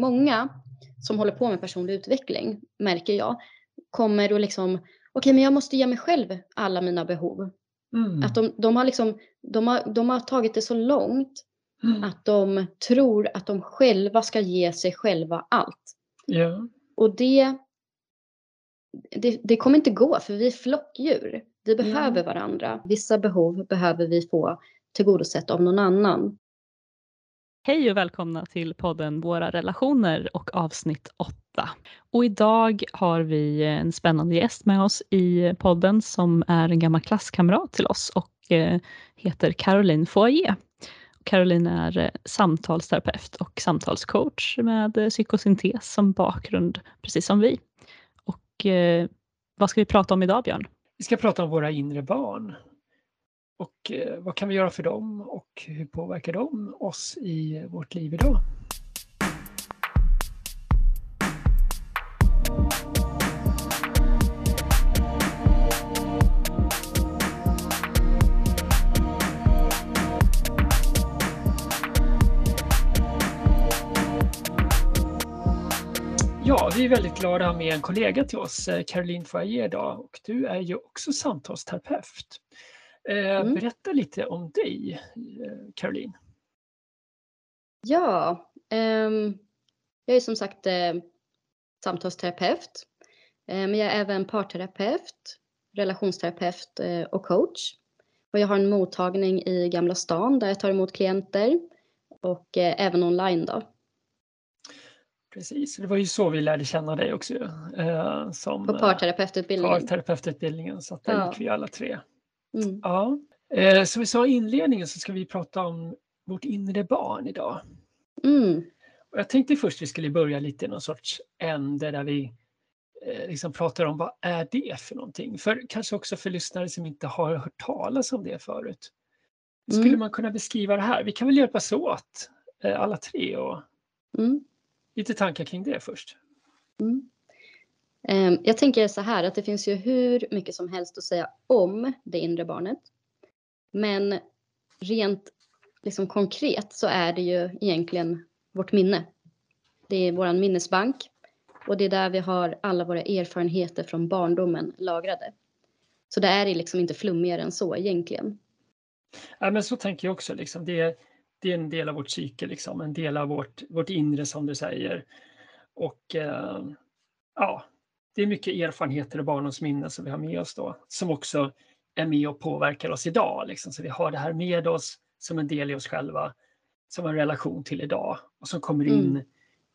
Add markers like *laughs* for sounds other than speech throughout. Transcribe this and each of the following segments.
många som håller på med personlig utveckling, märker jag, kommer och liksom, okej okay, men jag måste ge mig själv alla mina behov. Mm. Att de, de, har liksom, de, har, de har tagit det så långt mm. att de tror att de själva ska ge sig själva allt. Ja. Och det, det, det kommer inte gå för vi är flockdjur. Vi behöver ja. varandra. Vissa behov behöver vi få tillgodosett av någon annan. Hej och välkomna till podden Våra relationer och avsnitt 8. Och idag har vi en spännande gäst med oss i podden som är en gammal klasskamrat till oss och eh, heter Caroline Foyer. Caroline är eh, samtalsterapeut och samtalscoach med psykosyntes som bakgrund, precis som vi. Och eh, vad ska vi prata om idag, Björn? Vi ska prata om våra inre barn och eh, vad kan vi göra för dem och hur påverkar de oss i vårt liv idag? Ja, vi är väldigt glada att ha med en kollega till oss, eh, Caroline Foyer idag och du är ju också samtalsterapeut. Eh, mm. Berätta lite om dig, eh, Caroline. Ja, eh, jag är som sagt eh, samtalsterapeut. Eh, men jag är även parterapeut, relationsterapeut och coach. Och jag har en mottagning i Gamla stan där jag tar emot klienter och även online då. Precis, det var ju så vi lärde känna dig också. Eh, som, På parterapeututbildningen. Parterapeututbildningen, så att där ja. gick vi alla tre. Mm. Ja. Eh, som vi sa i inledningen så ska vi prata om vårt inre barn idag. Mm. Och jag tänkte först vi skulle börja lite i någon sorts ände där vi eh, liksom pratar om vad är det för någonting? För kanske också för lyssnare som inte har hört talas om det förut. Hur skulle mm. man kunna beskriva det här? Vi kan väl hjälpas åt eh, alla tre och mm. lite tankar kring det först. Mm. Ehm, jag tänker så här att det finns ju hur mycket som helst att säga om det inre barnet. Men rent liksom konkret så är det ju egentligen vårt minne. Det är vår minnesbank och det är där vi har alla våra erfarenheter från barndomen lagrade. Så det är liksom inte flummigare än så egentligen. Ja, men så tänker jag också. Liksom. Det, är, det är en del av vårt psyke, liksom. en del av vårt, vårt inre som du säger. Och eh, ja, det är mycket erfarenheter och barndomsminnen som vi har med oss då, som också är med och påverkar oss idag. Liksom. Så vi har det här med oss som en del i oss själva, som en relation till idag och som kommer in mm.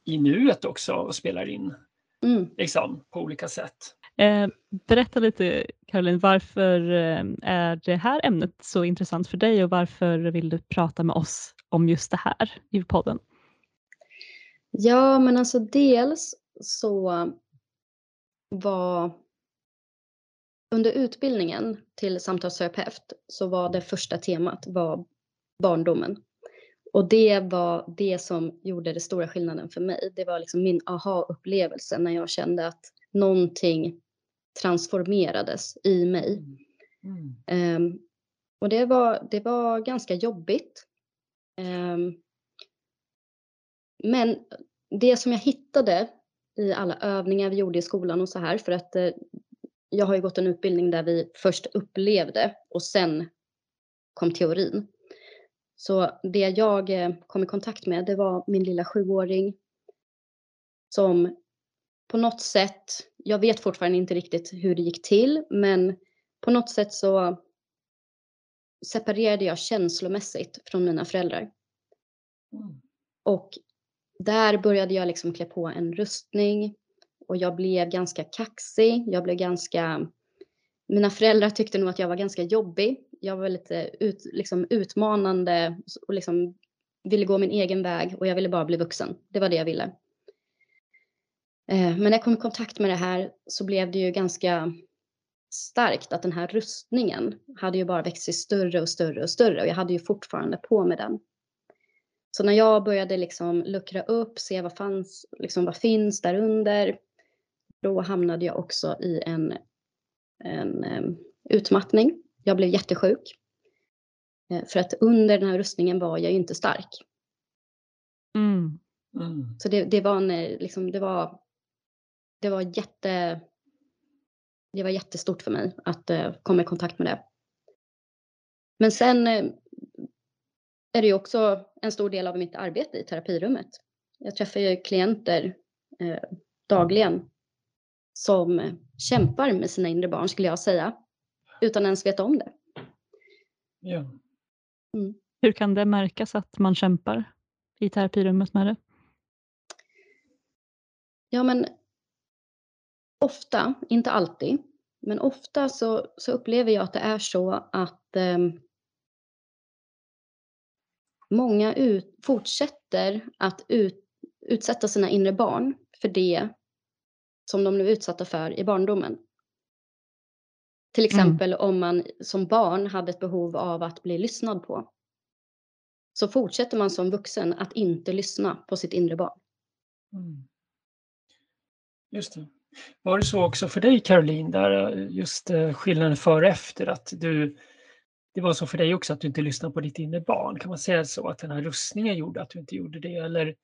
i nuet också och spelar in mm. liksom, på olika sätt. Eh, berätta lite Caroline, varför eh, är det här ämnet så intressant för dig och varför vill du prata med oss om just det här i podden? Ja, men alltså dels så var under utbildningen till samtalsterapeut så var det första temat var barndomen. Och det var det som gjorde den stora skillnaden för mig. Det var liksom min aha-upplevelse när jag kände att någonting transformerades i mig. Mm. Um, och det var, det var ganska jobbigt. Um, men det som jag hittade i alla övningar vi gjorde i skolan och så här för att eh, jag har ju gått en utbildning där vi först upplevde och sen kom teorin. Så det jag eh, kom i kontakt med det var min lilla sjuåring som på något sätt, jag vet fortfarande inte riktigt hur det gick till, men på något sätt så separerade jag känslomässigt från mina föräldrar. Mm. Och där började jag liksom klä på en rustning och jag blev ganska kaxig. Jag blev ganska... Mina föräldrar tyckte nog att jag var ganska jobbig. Jag var lite ut, liksom utmanande och liksom ville gå min egen väg och jag ville bara bli vuxen. Det var det jag ville. Eh, men när jag kom i kontakt med det här så blev det ju ganska starkt att den här rustningen hade ju bara växt sig större och större och större och jag hade ju fortfarande på med den. Så när jag började liksom luckra upp, se vad fanns, liksom vad finns där under, då hamnade jag också i en, en um, utmattning. Jag blev jättesjuk. Eh, för att under den här rustningen var jag ju inte stark. Mm. Mm. Så det, det var en, eh, liksom, det var, det var jätte, det var jättestort för mig att eh, komma i kontakt med det. Men sen är det ju också en stor del av mitt arbete i terapirummet. Jag träffar ju klienter eh, dagligen som kämpar med sina inre barn skulle jag säga, utan ens veta om det. Ja. Hur kan det märkas att man kämpar i terapirummet med det? Ja, men ofta, inte alltid, men ofta så, så upplever jag att det är så att eh, många ut, fortsätter att ut, utsätta sina inre barn för det som de blev utsatta för i barndomen. Till exempel om man som barn hade ett behov av att bli lyssnad på. Så fortsätter man som vuxen att inte lyssna på sitt inre barn. Mm. Just det. Var det så också för dig Caroline, där eh, just eh, skillnaden före och efter, att du, det var så för dig också att du inte lyssnade på ditt inre barn? Kan man säga så, att den här rustningen gjorde att du inte gjorde det? Eller,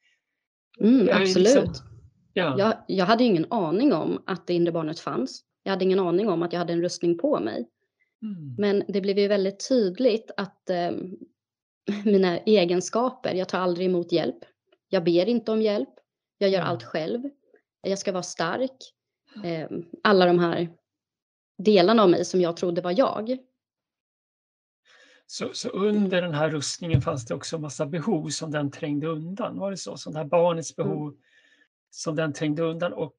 Mm, är absolut. liksom- ja. Jag, jag hade ingen aning om att det inre barnet fanns. Jag hade ingen aning om att jag hade en rustning på mig. Mm. Men det blev ju väldigt tydligt att eh, mina egenskaper, jag tar aldrig emot hjälp. Jag ber inte om hjälp. Jag gör Mm. allt själv. Jag ska vara stark. Eh, alla de här delarna av mig som jag trodde var jag. Så, så under den här rustningen fanns det också massa behov som den trängde undan, var det så? Som det här barnets Mm. behov som den trängde undan och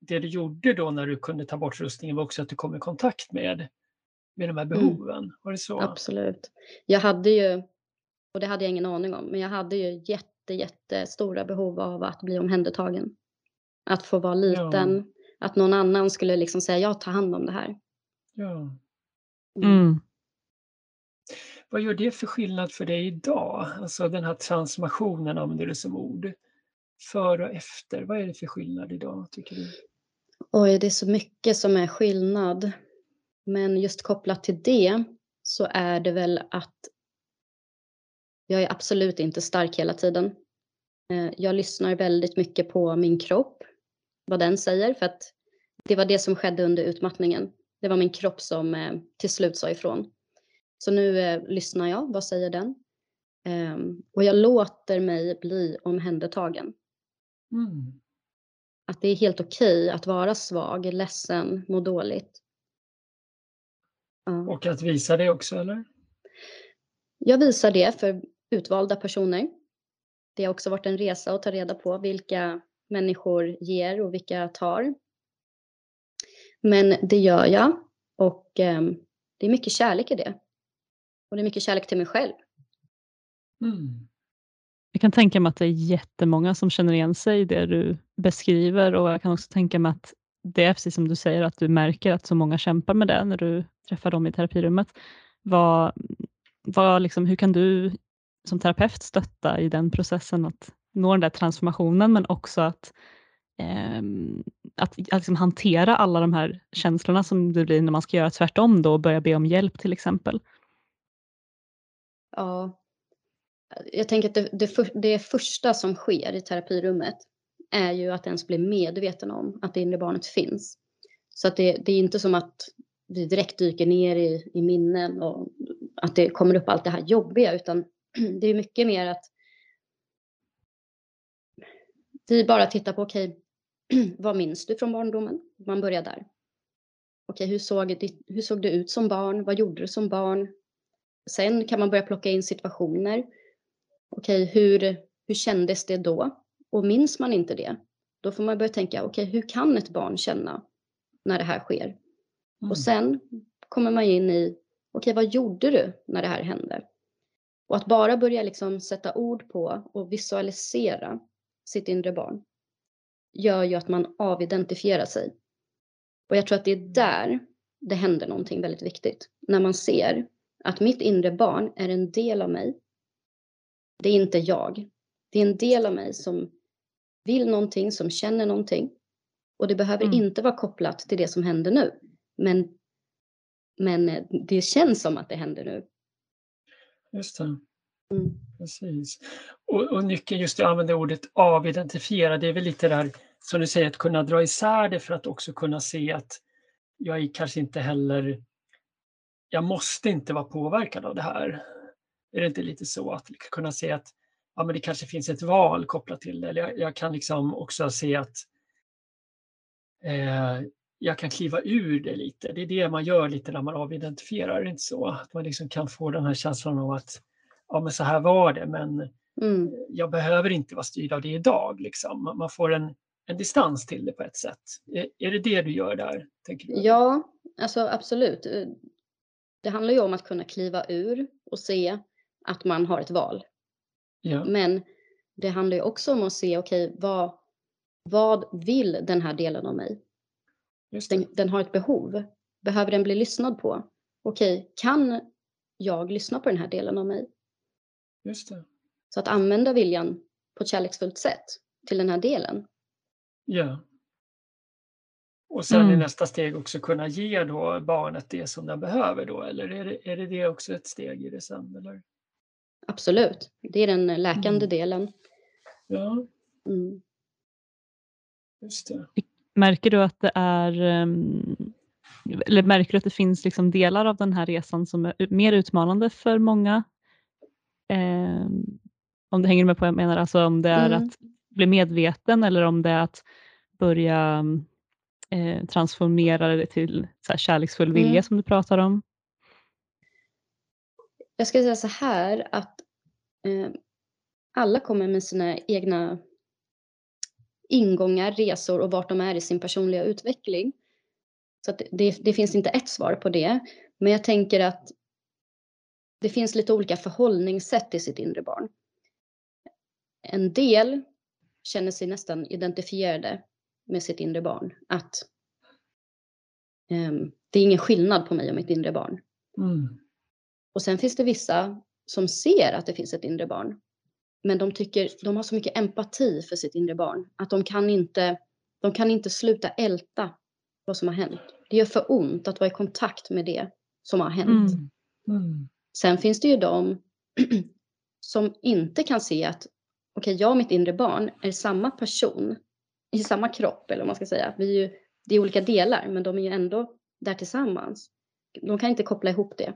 det du gjorde då när du kunde ta bort rustningen var också att du kom i kontakt med, med de här behoven, var det så? Absolut. Jag hade ju, och det hade jag ingen aning om, men jag hade ju jätte, jättestora behov av att bli omhändertagen. Att få vara liten, att någon annan skulle liksom säga, jag tar hand om det här. Ja. Mm. Vad gör det för skillnad för dig idag? Alltså den här transformationen använder du som ord. Före och efter, vad är det för skillnad idag tycker du? Oj, det är så mycket som är skillnad. Men just kopplat till det så är det väl att jag är absolut inte stark hela tiden. Eh, jag lyssnar väldigt mycket på min kropp, vad den säger, för att det var det som skedde under utmattningen. Det var min kropp som eh, till slut sa ifrån. Så nu eh, lyssnar jag, vad säger den? Ehm, Och jag låter mig bli omhändertagen. Mm. Att det är helt okej att vara svag, ledsen, må dåligt. Ja. Och att visa det också eller? Jag visar det för utvalda personer. Det har också varit en resa att ta reda på vilka människor ger och vilka tar. Men det gör jag och ehm, det är mycket kärlek i det. Och det är mycket kärlek till mig själv. Mm. Jag kan tänka mig att det är jättemånga som känner igen sig i det du beskriver och jag kan också tänka mig att det är precis som du säger att du märker att så många kämpar med det när du träffar dem i terapirummet. Vad, vad liksom, hur kan du som terapeut stötta i den processen att nå den där transformationen men också att, eh, att, att liksom hantera alla de här känslorna som det blir när man ska göra tvärtom då och börja be om hjälp till exempel. Ja. Jag tänker att det, det, det första som sker i terapirummet är ju att ens bli medveten om att det inre barnet finns. Så att det, det är inte som att vi direkt dyker ner i, i minnen och att det kommer upp allt det här jobbiga utan *clears throat* det är mycket mer att vi bara tittar på okej, *clears throat* vad minns du från barndomen? Man börjar där. Okej, hur såg, det, hur såg du ut som barn? Vad gjorde du som barn? Sen kan man börja plocka in situationer. Okej, hur, hur kändes det då? Och minns man inte det, då får man börja tänka, okej, hur kan ett barn känna när det här sker? Mm. Och sen kommer man in i, okej, vad gjorde du när det här hände? Och att bara börja liksom sätta ord på och visualisera sitt inre barn gör ju att man avidentifierar sig. Och jag tror att det är där det händer någonting väldigt viktigt. När man ser att mitt inre barn är en del av mig. Det är inte jag. Det är en del av mig som vill någonting, som känner någonting. Och det behöver Mm. inte vara kopplat till det som händer nu. Men, men eh, det känns som att det händer nu. Just det. Mm. Precis. Och, och nyckeln just att använda ordet avidentifiera, det är väl lite där som du säger att kunna dra isär det för att också kunna se att jag är kanske inte heller, jag måste inte vara påverkad av det här. Är det inte lite så att kunna se att ja, men det kanske finns ett val kopplat till det. Eller jag, jag kan liksom också se att eh, jag kan kliva ur det lite. Det är det man gör lite när man avidentifierar, det inte så? Att man liksom kan få den här känslan av att ja, men så här var det, men Mm. jag behöver inte vara styrd av det idag. Liksom. Man får en, en distans till det på ett sätt. Är, är det det du gör där? Tänker du? Ja, alltså absolut. Det handlar ju om att kunna kliva ur och se att man har ett val. Ja, Men det handlar ju också om att se, okej, vad, vad vill den här delen av mig? Den, den har ett behov. Behöver den bli lyssnad på? Okej, kan jag lyssna på den här delen av mig? Just det. Så att använda viljan på ett kärleksfullt sätt till den här delen. Ja. Och sen i Mm. nästa steg också kunna ge då barnet det som den behöver då, eller är det, är det, det också ett steg i det sen? Eller? Absolut, det är den läkande Mm. delen. Ja, Mm. just det. Märker du att det är ehm, eller märker du att det finns liksom delar av den här resan som är mer utmanande för många? Ehm, om du hänger med på vad jag menar, alltså om det är Mm. att bli medveten eller om det är att börja eh, transformera det till så här, kärleksfull vilja Mm. som du pratar om? Jag ska säga så här att eh, alla kommer med sina egna ingångar, resor och vart de är i sin personliga utveckling. Så det, det finns inte ett svar på det. Men jag tänker att det finns lite olika förhållningssätt till sitt inre barn. En del känner sig nästan identifierade med sitt inre barn. Att ehm, det är ingen skillnad på mig och mitt inre barn. Mm. Och sen finns det vissa som ser att det finns ett inre barn. Men de tycker, de har så mycket empati för sitt inre barn att de kan inte, de kan inte sluta älta vad som har hänt. Det gör för ont att vara i kontakt med det som har hänt. Mm. Mm. Sen finns det ju de *clears throat* som inte kan se att okej, jag och mitt inre barn är samma person i samma kropp eller vad man ska säga. Vi är ju, det är olika delar men de är ju ändå där tillsammans. De kan inte koppla ihop det.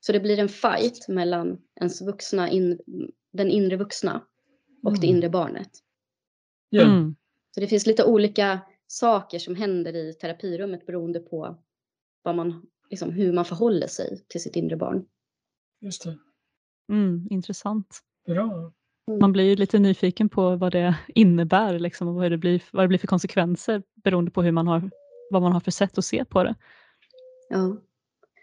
Så det blir en fight mellan ens vuxna, in, den inre vuxna och det Mm. inre barnet. Mm. Så det finns lite olika saker som händer i terapirummet beroende på vad man, liksom, hur man förhåller sig till sitt inre barn. just det. Mm. Intressant. Bra. Man blir ju lite nyfiken på vad det innebär liksom, och vad det, blir, vad det blir för konsekvenser beroende på hur man har, vad man har för sätt att se på det. Ja.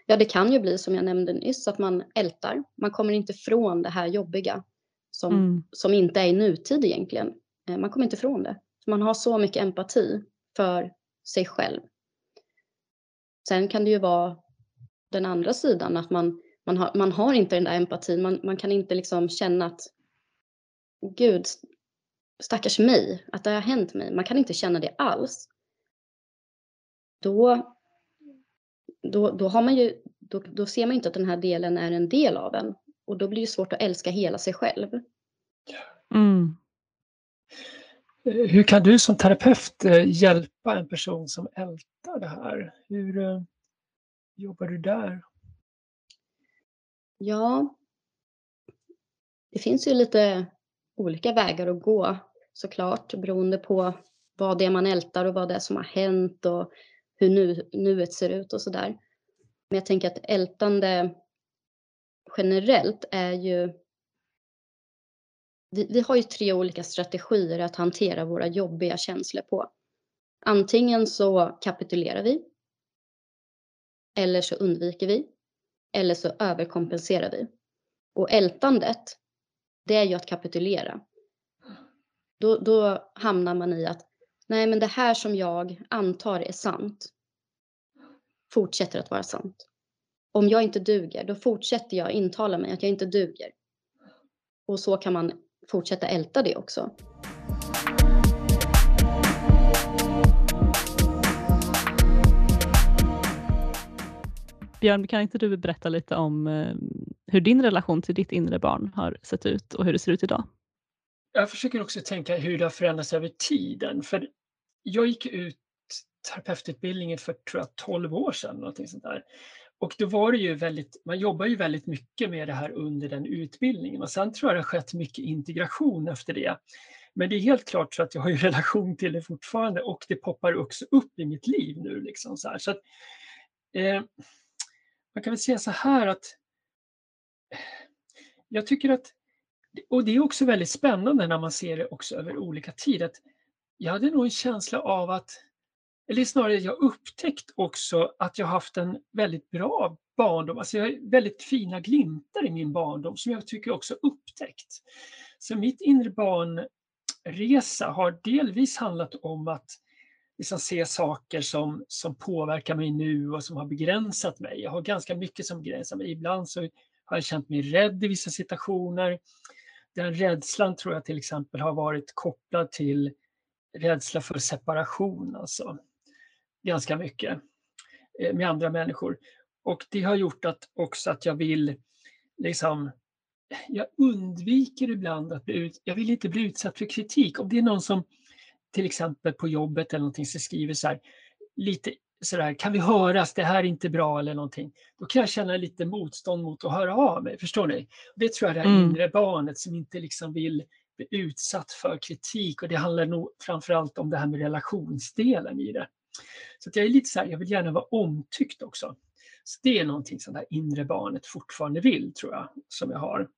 ja, det kan ju bli som jag nämnde nyss att man ältar. Man kommer inte från det här jobbiga som, Mm. som inte är i nutid egentligen. Eh, Man kommer inte från det. Man har så mycket empati för sig själv. Sen kan det ju vara den andra sidan att man, man, har, man har inte den där empatin. Man, man kan inte liksom känna att Gud, stackars mig, att det har hänt mig. Man kan inte känna det alls. Då, då, då, har man ju, då, då ser man ju inte att den här delen är en del av en. Och då blir det svårt att älska hela sig själv. Mm. Hur kan du som terapeut eh, hjälpa en person som ältar det här? Hur eh, jobbar du där? Ja, det finns ju lite olika vägar att gå såklart beroende på vad det är man ältar och vad det är som har hänt och hur nu, nuet ser ut och sådär. Men jag tänker att ältande generellt är ju vi, vi har ju tre olika strategier att hantera våra jobbiga känslor på. Antingen så kapitulerar vi. Eller så undviker vi. Eller så överkompenserar vi. Och ältandet, det är ju att kapitulera. Då, då hamnar man i att nej men det här som jag antar är sant fortsätter att vara sant. Om jag inte duger, då fortsätter jag intala mig att jag inte duger. Och så kan man fortsätta älta det också. Björn, kan inte du berätta lite om eh, hur din relation till ditt inre barn har sett ut och hur det ser ut idag. Jag försöker också tänka hur det har förändrats över tiden. För jag gick ut terapeututbildningen för tror jag, 12 år sedan. Någonting sånt där. Och då var det ju väldigt, man jobbar ju väldigt mycket med det här under den utbildningen och sen tror jag det har skett mycket integration efter det. Men det är helt klart så att jag har ju *laughs* relation till det fortfarande och det poppar också upp i mitt liv nu. Liksom så, så att, eh, man kan väl säga så här att jag tycker att, och det är också väldigt spännande när man ser det också över olika tid, att jag hade nog en känsla av att eller snarare jag upptäckt också att jag haft en väldigt bra barndom. Alltså jag har väldigt fina glimtar i min barndom som jag tycker också upptäckt. Så mitt inre barnresa har delvis handlat om att liksom se saker som, som påverkar mig nu och som har begränsat mig. Jag har ganska mycket som begränsar mig. Ibland så har jag känt mig rädd i vissa situationer. Den rädslan tror jag till exempel har varit kopplad till rädsla för separation. Alltså ganska mycket eh, med andra människor. Och det har gjort att också att jag vill liksom jag undviker ibland att bli ut, jag vill inte bli utsatt för kritik. Om det är någon som till exempel på jobbet eller någonting som skriver så här, lite sådär, kan vi höras, det här är inte bra eller någonting. Då kan jag känna lite motstånd mot att höra av mig, förstår ni? Det tror jag är det här mm. inre barnet som inte liksom vill bli utsatt för kritik och det handlar nog framförallt om det här med relationsdelen i det. Så jag är lite så här, jag vill gärna vara omtyckt också. Så det är någonting som det inre barnet fortfarande vill, tror jag, som jag har.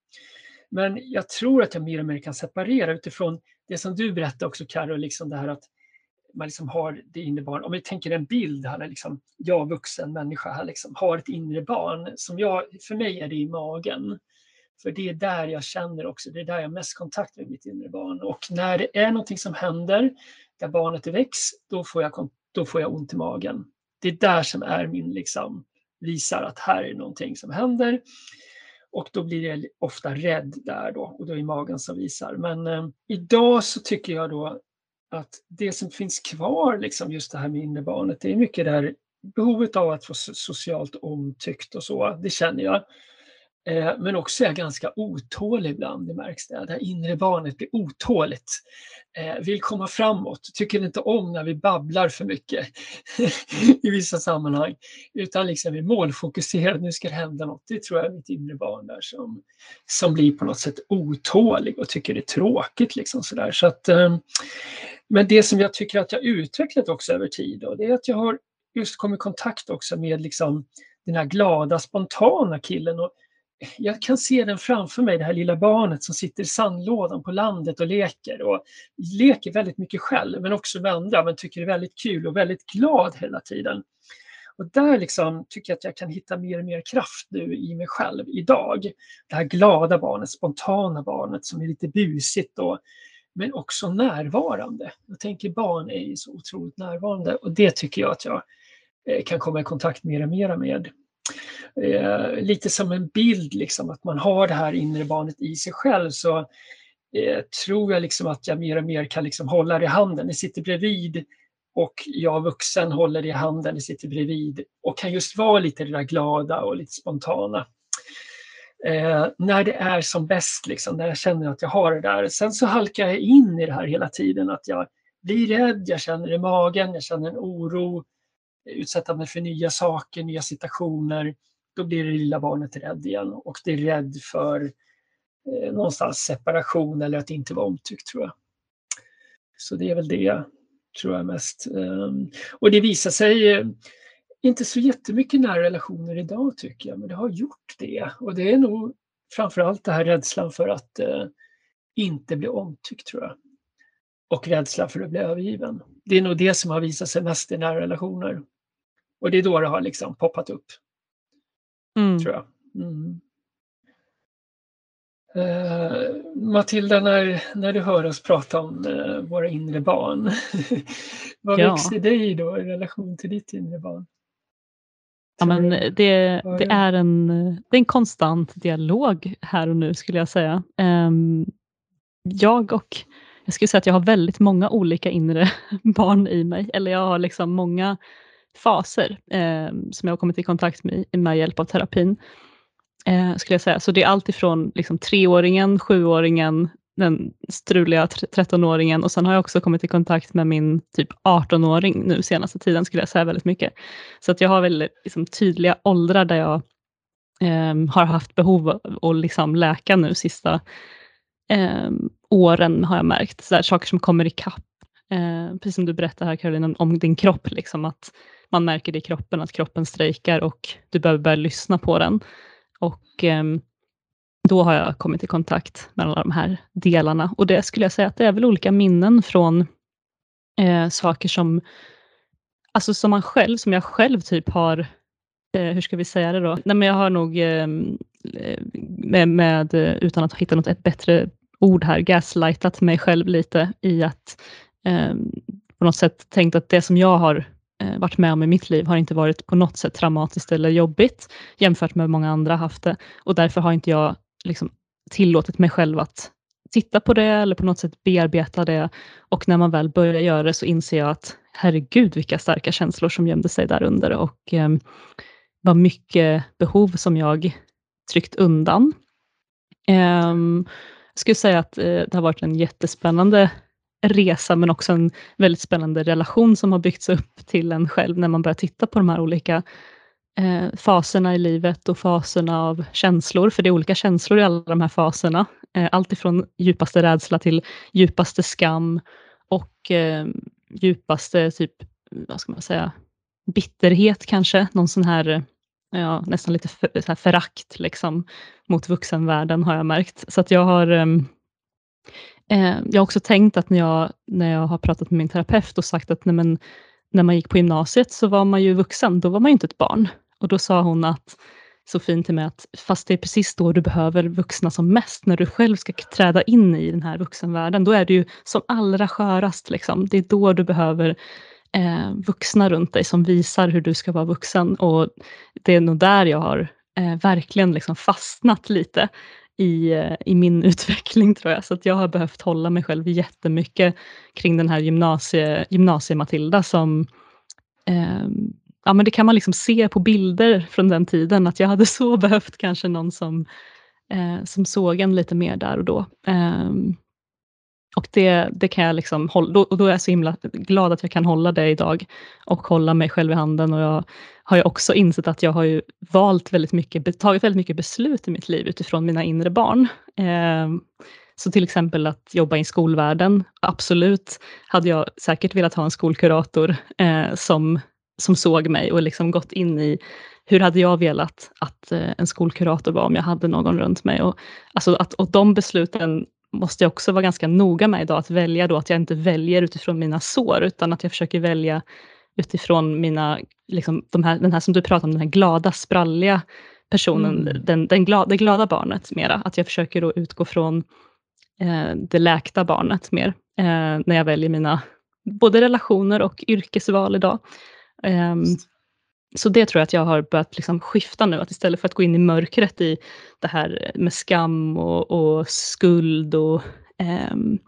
Men jag tror att jag mer och mer kan separera utifrån det som du berättade också, Karo, liksom det här att man liksom har det inre barn. Om vi tänker en bild här, liksom, jag vuxen människa här, liksom, har ett inre barn. Som jag, för mig är det i magen. För det är där jag känner också, det är där jag har mest kontakt med mitt inre barn. Och när det är någonting som händer, där barnet väcks, då får jag då får jag ont i magen. Det är där som är min, liksom, visar att här är någonting som händer. Och då blir jag ofta rädd där då och då är magen som visar. Men eh, idag så tycker jag då att det som finns kvar, liksom just det här med innebarnet, det är mycket det här behovet av att få socialt omtyckt och så, det känner jag. Eh, men också är jag ganska otålig ibland, det märks det. Det här inre barnet blir otåligt. Eh, vill komma framåt, tycker inte om när vi babblar för mycket *laughs* i vissa sammanhang. Utan liksom är målfokuserad, nu ska det hända något. Det tror jag är mitt inre barn där som, som blir på något sätt otålig och tycker det är tråkigt. Liksom sådär. Så att, eh, men det som jag tycker att jag utvecklat också över tid, då, det är att jag har just kommit i kontakt också med liksom den här glada, spontana killen. Och jag kan se den framför mig, det här lilla barnet som sitter i sandlådan på landet och leker. Och leker väldigt mycket själv, men också med andra, men tycker det är väldigt kul och väldigt glad hela tiden. Och där liksom tycker jag att jag kan hitta mer och mer kraft nu i mig själv idag. Det här glada barnet, spontana barnet som är lite busigt och, men också närvarande. Jag tänker barn är ju så otroligt närvarande och det tycker jag att jag eh, kan komma i kontakt mer och mer med eh, lite som en bild, liksom, att man har det här inre barnet i sig själv så eh, tror jag liksom att jag mer och mer kan liksom hålla det i handen. Det sitter bredvid och jag vuxen håller det i handen, det sitter bredvid och kan just vara lite det där glada och lite spontana. Eh, när det är som bäst, liksom, när jag känner att jag har det där. Sen så halkar jag in i det här hela tiden, att jag blir rädd, jag känner i magen, jag känner en oro, utsätta mig för nya saker, nya situationer då blir det lilla barnet rädd igen och det är rädd för eh, någonstans separation eller att inte vara omtyckt tror jag. Så det är väl det tror jag mest. Eh, och det visar sig eh, inte så jättemycket nära relationer idag tycker jag, men det har gjort det. Och det är nog framförallt det här rädslan för att uh, inte bli omtyckt tror jag. Och rädslan för att bli övergiven. Det är nog det som har visat sig mest i nära relationer. Och det är då det har liksom poppat upp. Mm. Tror jag. Mm. Uh, Matilda, när, när du hör oss prata om uh, våra inre barn, *laughs* vad ja. växer dig då i relation till ditt inre barn? Ja, men det, det, är en, det är en konstant dialog här och nu skulle jag säga. Um, jag och jag skulle säga att jag har väldigt många olika inre *laughs* barn i mig, eller jag har liksom många faser eh, som jag har kommit i kontakt med med hjälp av terapin. eh, skulle jag säga. Så det är allt ifrån liksom, treåringen, sjuåringen, den struliga 13-åringen och sen har jag också kommit i kontakt med min typ 18-åring nu senaste tiden skulle jag säga väldigt mycket. Så att jag har väldigt liksom, tydliga åldrar där jag eh, har haft behov av att liksom, läka nu sista eh, åren har jag märkt. Så där, saker som kommer ikapp. Eh, precis som du berättade här Caroline om din kropp, liksom, att man märker det i kroppen, att kroppen strejkar och du behöver börja lyssna på den. Och eh, då har jag kommit i kontakt med alla de här delarna. Och det skulle jag säga att det är väl olika minnen från eh, saker som, alltså som man själv, som jag själv typ har, eh, hur ska vi säga det då? Nej, men jag har nog, eh, med, med, utan att hitta något ett bättre ord här, gaslightat mig själv lite i att eh, på något sätt tänkt att det som jag har eh, varit med om i mitt liv har inte varit på något sätt traumatiskt eller jobbigt jämfört med många andra haft det. Och därför har inte jag liksom tillåtit mig själv att titta på det eller på något sätt bearbeta det. Och när man väl börjar göra det så inser jag att herregud vilka starka känslor som gömde sig där under och eh, vad mycket behov som jag tryckt undan. Eh, jag skulle säga att eh, det har varit en jättespännande resa men också en väldigt spännande relation som har byggts upp till en själv när man börjar titta på de här olika eh, faserna i livet och faserna av känslor, för det är olika känslor i alla de här faserna. Eh, allt ifrån djupaste rädsla till djupaste skam och eh, djupaste typ, vad ska man säga, bitterhet kanske, någon sån här eh, ja, nästan lite för, så här förakt liksom, mot vuxenvärlden har jag märkt. Så att jag har ehm, eh, jag har också tänkt att när jag, när jag har pratat med min terapeut och sagt att nej men, när man gick på gymnasiet så var man ju vuxen, då var man ju inte ett barn. Och då sa hon att, så fint till mig att fast det är precis då du behöver vuxna som mest, när du själv ska träda in i den här vuxenvärlden, då är du ju som allra skörast. Liksom. Det är då du behöver eh, vuxna runt dig som visar hur du ska vara vuxen. Och det är nog där jag har eh, verkligen liksom fastnat lite i, eh, i min *laughs* utveckling tror jag. Så att jag har behövt hålla mig själv jättemycket kring den här gymnasie, gymnasie-Matilda som eh, ja, men det kan man liksom se på bilder från den tiden, att jag hade så *laughs* behövt kanske någon som, eh, som såg en lite mer där och då. Eh, och det, det kan jag liksom hålla, och då är jag så himla glad att jag kan hålla det idag och hålla mig själv i handen. Och jag har jag också insett att jag har ju valt väldigt mycket, tagit väldigt mycket beslut i mitt liv utifrån mina inre barn. Ehm, så till exempel att jobba i skolvärlden, absolut hade jag säkert velat ha en skolkurator eh, som som såg mig och liksom gått in i hur hade jag velat att eh, en skolkurator var om jag hade någon runt mig. Och, alltså att, och de besluten måste jag också vara ganska noga med idag, att välja då att jag inte väljer utifrån mina sår, utan att jag försöker välja utifrån mina, liksom, de här, den här som du pratar om, den här glada, spralliga personen, mm. den, den glada, det glada barnet mera. Att jag försöker då utgå från eh, det läkta barnet mer, eh, när jag väljer mina både relationer och yrkesval idag. Um, så det tror jag att jag har börjat liksom skifta nu, att istället för att gå in i mörkret i det här med skam och, och skuld och um,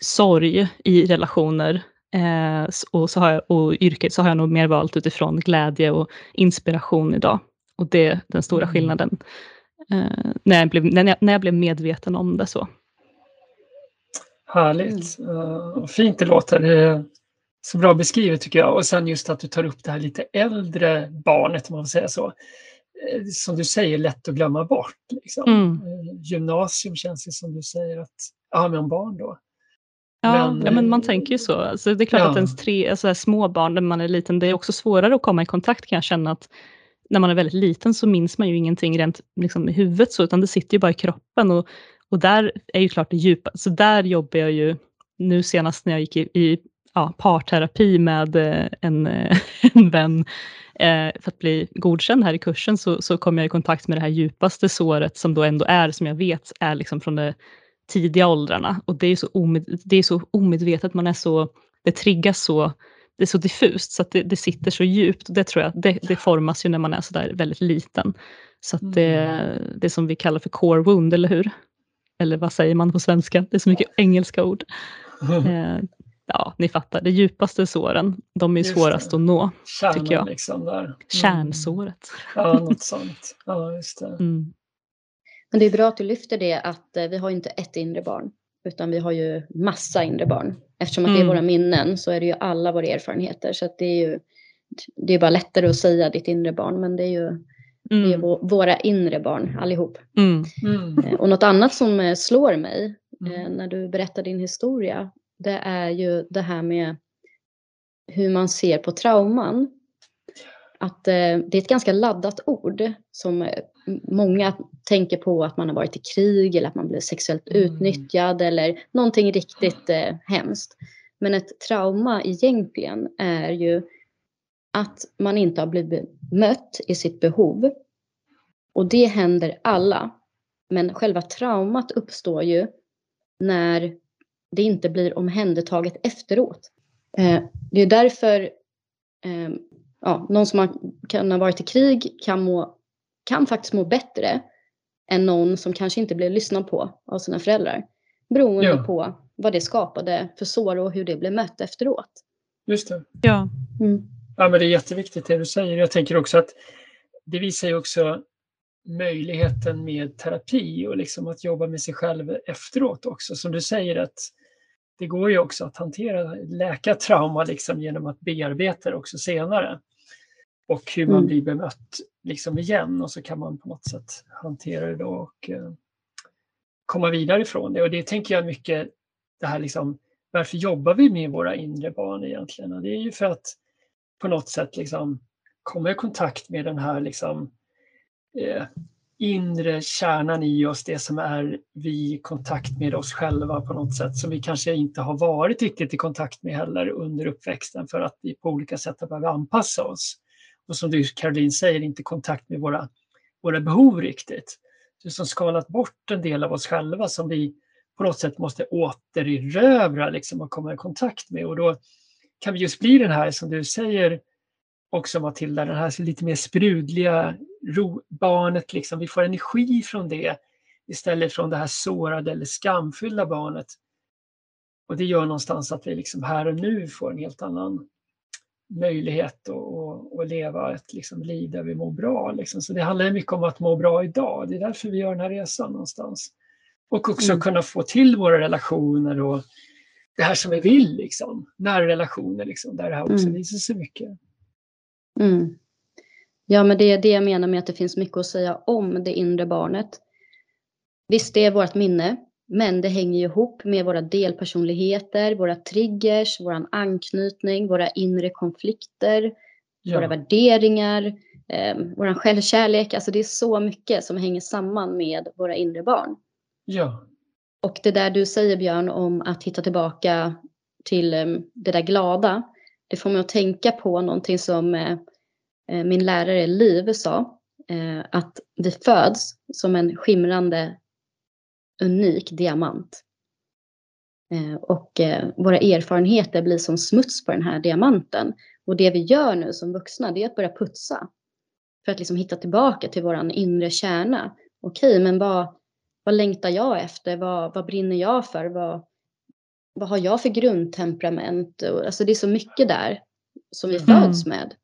sorg i relationer uh, och, så har jag, och yrket, så har jag nog mer valt utifrån glädje och inspiration idag. Och det är den stora mm. skillnaden uh, när, jag blev, när, jag, när jag blev medveten om det. så. Härligt. Uh, fint det låter. Det så bra beskrivet tycker jag. Och sen just att du tar upp det här lite äldre barnet, om man får säga så. Eh, som du säger, lätt att glömma bort. Liksom. Mm. Eh, gymnasium känns det som du säger att, ja men barn då. Ja, men, ja, men man tänker ju så. Alltså, det är klart ja. att ens tre alltså, små barn när man är liten, det är också svårare att komma i kontakt kan jag känna att när man är väldigt liten så minns man ju ingenting rent liksom, i huvudet så, utan det sitter ju bara i kroppen. Och, och där är ju klart det djupa, så där jobbar jag ju nu senast när jag gick i, i ja, parterapi med eh, en, eh, *laughs* en vän eh, för att bli godkänd här i kursen så, så kom jag i kontakt med det här djupaste såret som då ändå är, som jag vet, är liksom från de tidiga åldrarna. Och det är så, omed, det är så omedvetet, man är så, det triggas så, det är så diffust så att det, det sitter så djupt. Och det tror jag, det, det formas ju när man är så där väldigt liten. Så att det, mm. det som vi kallar för core wound, eller hur? Eller vad säger man på svenska? Det är så mycket engelska ord. *laughs* ja, ni fattar, de djupaste såren, de är Just svårast det. att nå. Kärnan jag. liksom där. Mm. Kärnsåret. Ja, något sånt. Ja, just det. *laughs* Mm. Men det är bra att du lyfter det att eh, vi har inte ett inre barn. Utan vi har ju massa inre barn. Eftersom att det är Mm. våra minnen så är det ju alla våra erfarenheter. Så att det är ju det är bara lättare att säga ditt inre barn. Men det är ju det är Mm. vå- våra inre barn allihop. Mm. Mm. Eh, Och något annat som eh, slår mig Mm. när du berättar din historia. Det är ju det här med hur man ser på trauman. Att det är ett ganska laddat ord som många tänker på att man har varit i krig eller att man blir sexuellt Mm. utnyttjad eller någonting riktigt eh, hemskt. Men ett trauma egentligen är ju att man inte har blivit mött i sitt behov. Och det händer alla. Men själva traumat uppstår ju när det inte blir omhändertaget efteråt. Eh, det är därför eh, ja, någon som kan ha varit i krig kan, må, kan faktiskt må bättre än någon som kanske inte blev lyssnad på av sina föräldrar. Beroende Ja. på vad det skapade för sår och hur det blev mött efteråt. Just det. Ja. Mm. Ja, men det är jätteviktigt det du säger. Jag tänker också att det visar ju också möjligheten med terapi och liksom att jobba med sig själv efteråt också. Som du säger att det går ju också att hantera, läka trauma liksom genom att bearbeta det också senare. Och hur man Mm. blir bemött liksom igen och så kan man på något sätt hantera det då och eh, komma vidare ifrån det. Och det tänker jag mycket, det här liksom, varför jobbar vi med våra inre barn egentligen? Och det är ju för att på något sätt liksom komma i kontakt med den här liksom, eh, inre kärnan i oss, det som är vi i kontakt med oss själva på något sätt som vi kanske inte har varit riktigt i kontakt med heller under uppväxten för att vi på olika sätt har behövt anpassa oss. Och som du Caroline säger, inte kontakt med våra, våra behov riktigt. Det som skalat bort en del av oss själva som vi på något sätt måste återerövra liksom, och komma i kontakt med. Och då kan vi just bli den här, som du säger också Matilda, den här lite mer sprudliga ro, barnet. Liksom. Vi får energi från det istället från det här sårade eller skamfyllda barnet. Och det gör någonstans att vi liksom här och nu får en helt annan möjlighet att, leva ett liksom liv där vi mår bra. Liksom. Så det handlar mycket om att må bra idag. Det är därför vi gör den här resan någonstans. Och också Mm. kunna få till våra relationer och det här som vi vill, liksom. nära relationer, liksom, där det här också Mm. visar sig mycket. Mm. Ja, men det är det jag menar med att det finns mycket att säga om det inre barnet. Visst, det är vårt minne, men det hänger ihop med våra delpersonligheter, våra triggers, vår anknytning, våra inre konflikter, våra Ja, värderingar, eh, vår självkärlek. Alltså det är så mycket som hänger samman med våra inre barn. ja, Och det där du säger Björn om att hitta tillbaka till eh, det där glada. Det får mig att tänka på någonting som eh, eh, min lärare Liv sa. Eh, att vi föds som en skimrande unik diamant. Eh, och eh, våra erfarenheter blir som smuts på den här diamanten. Och det vi gör nu som vuxna det är att börja putsa. För att liksom hitta tillbaka till våran inre kärna. Okej, men vad, vad längtar jag efter? Vad, vad brinner jag för? Vad, vad har jag för grundtemperament? Alltså det är så mycket där som vi Mm. föds med.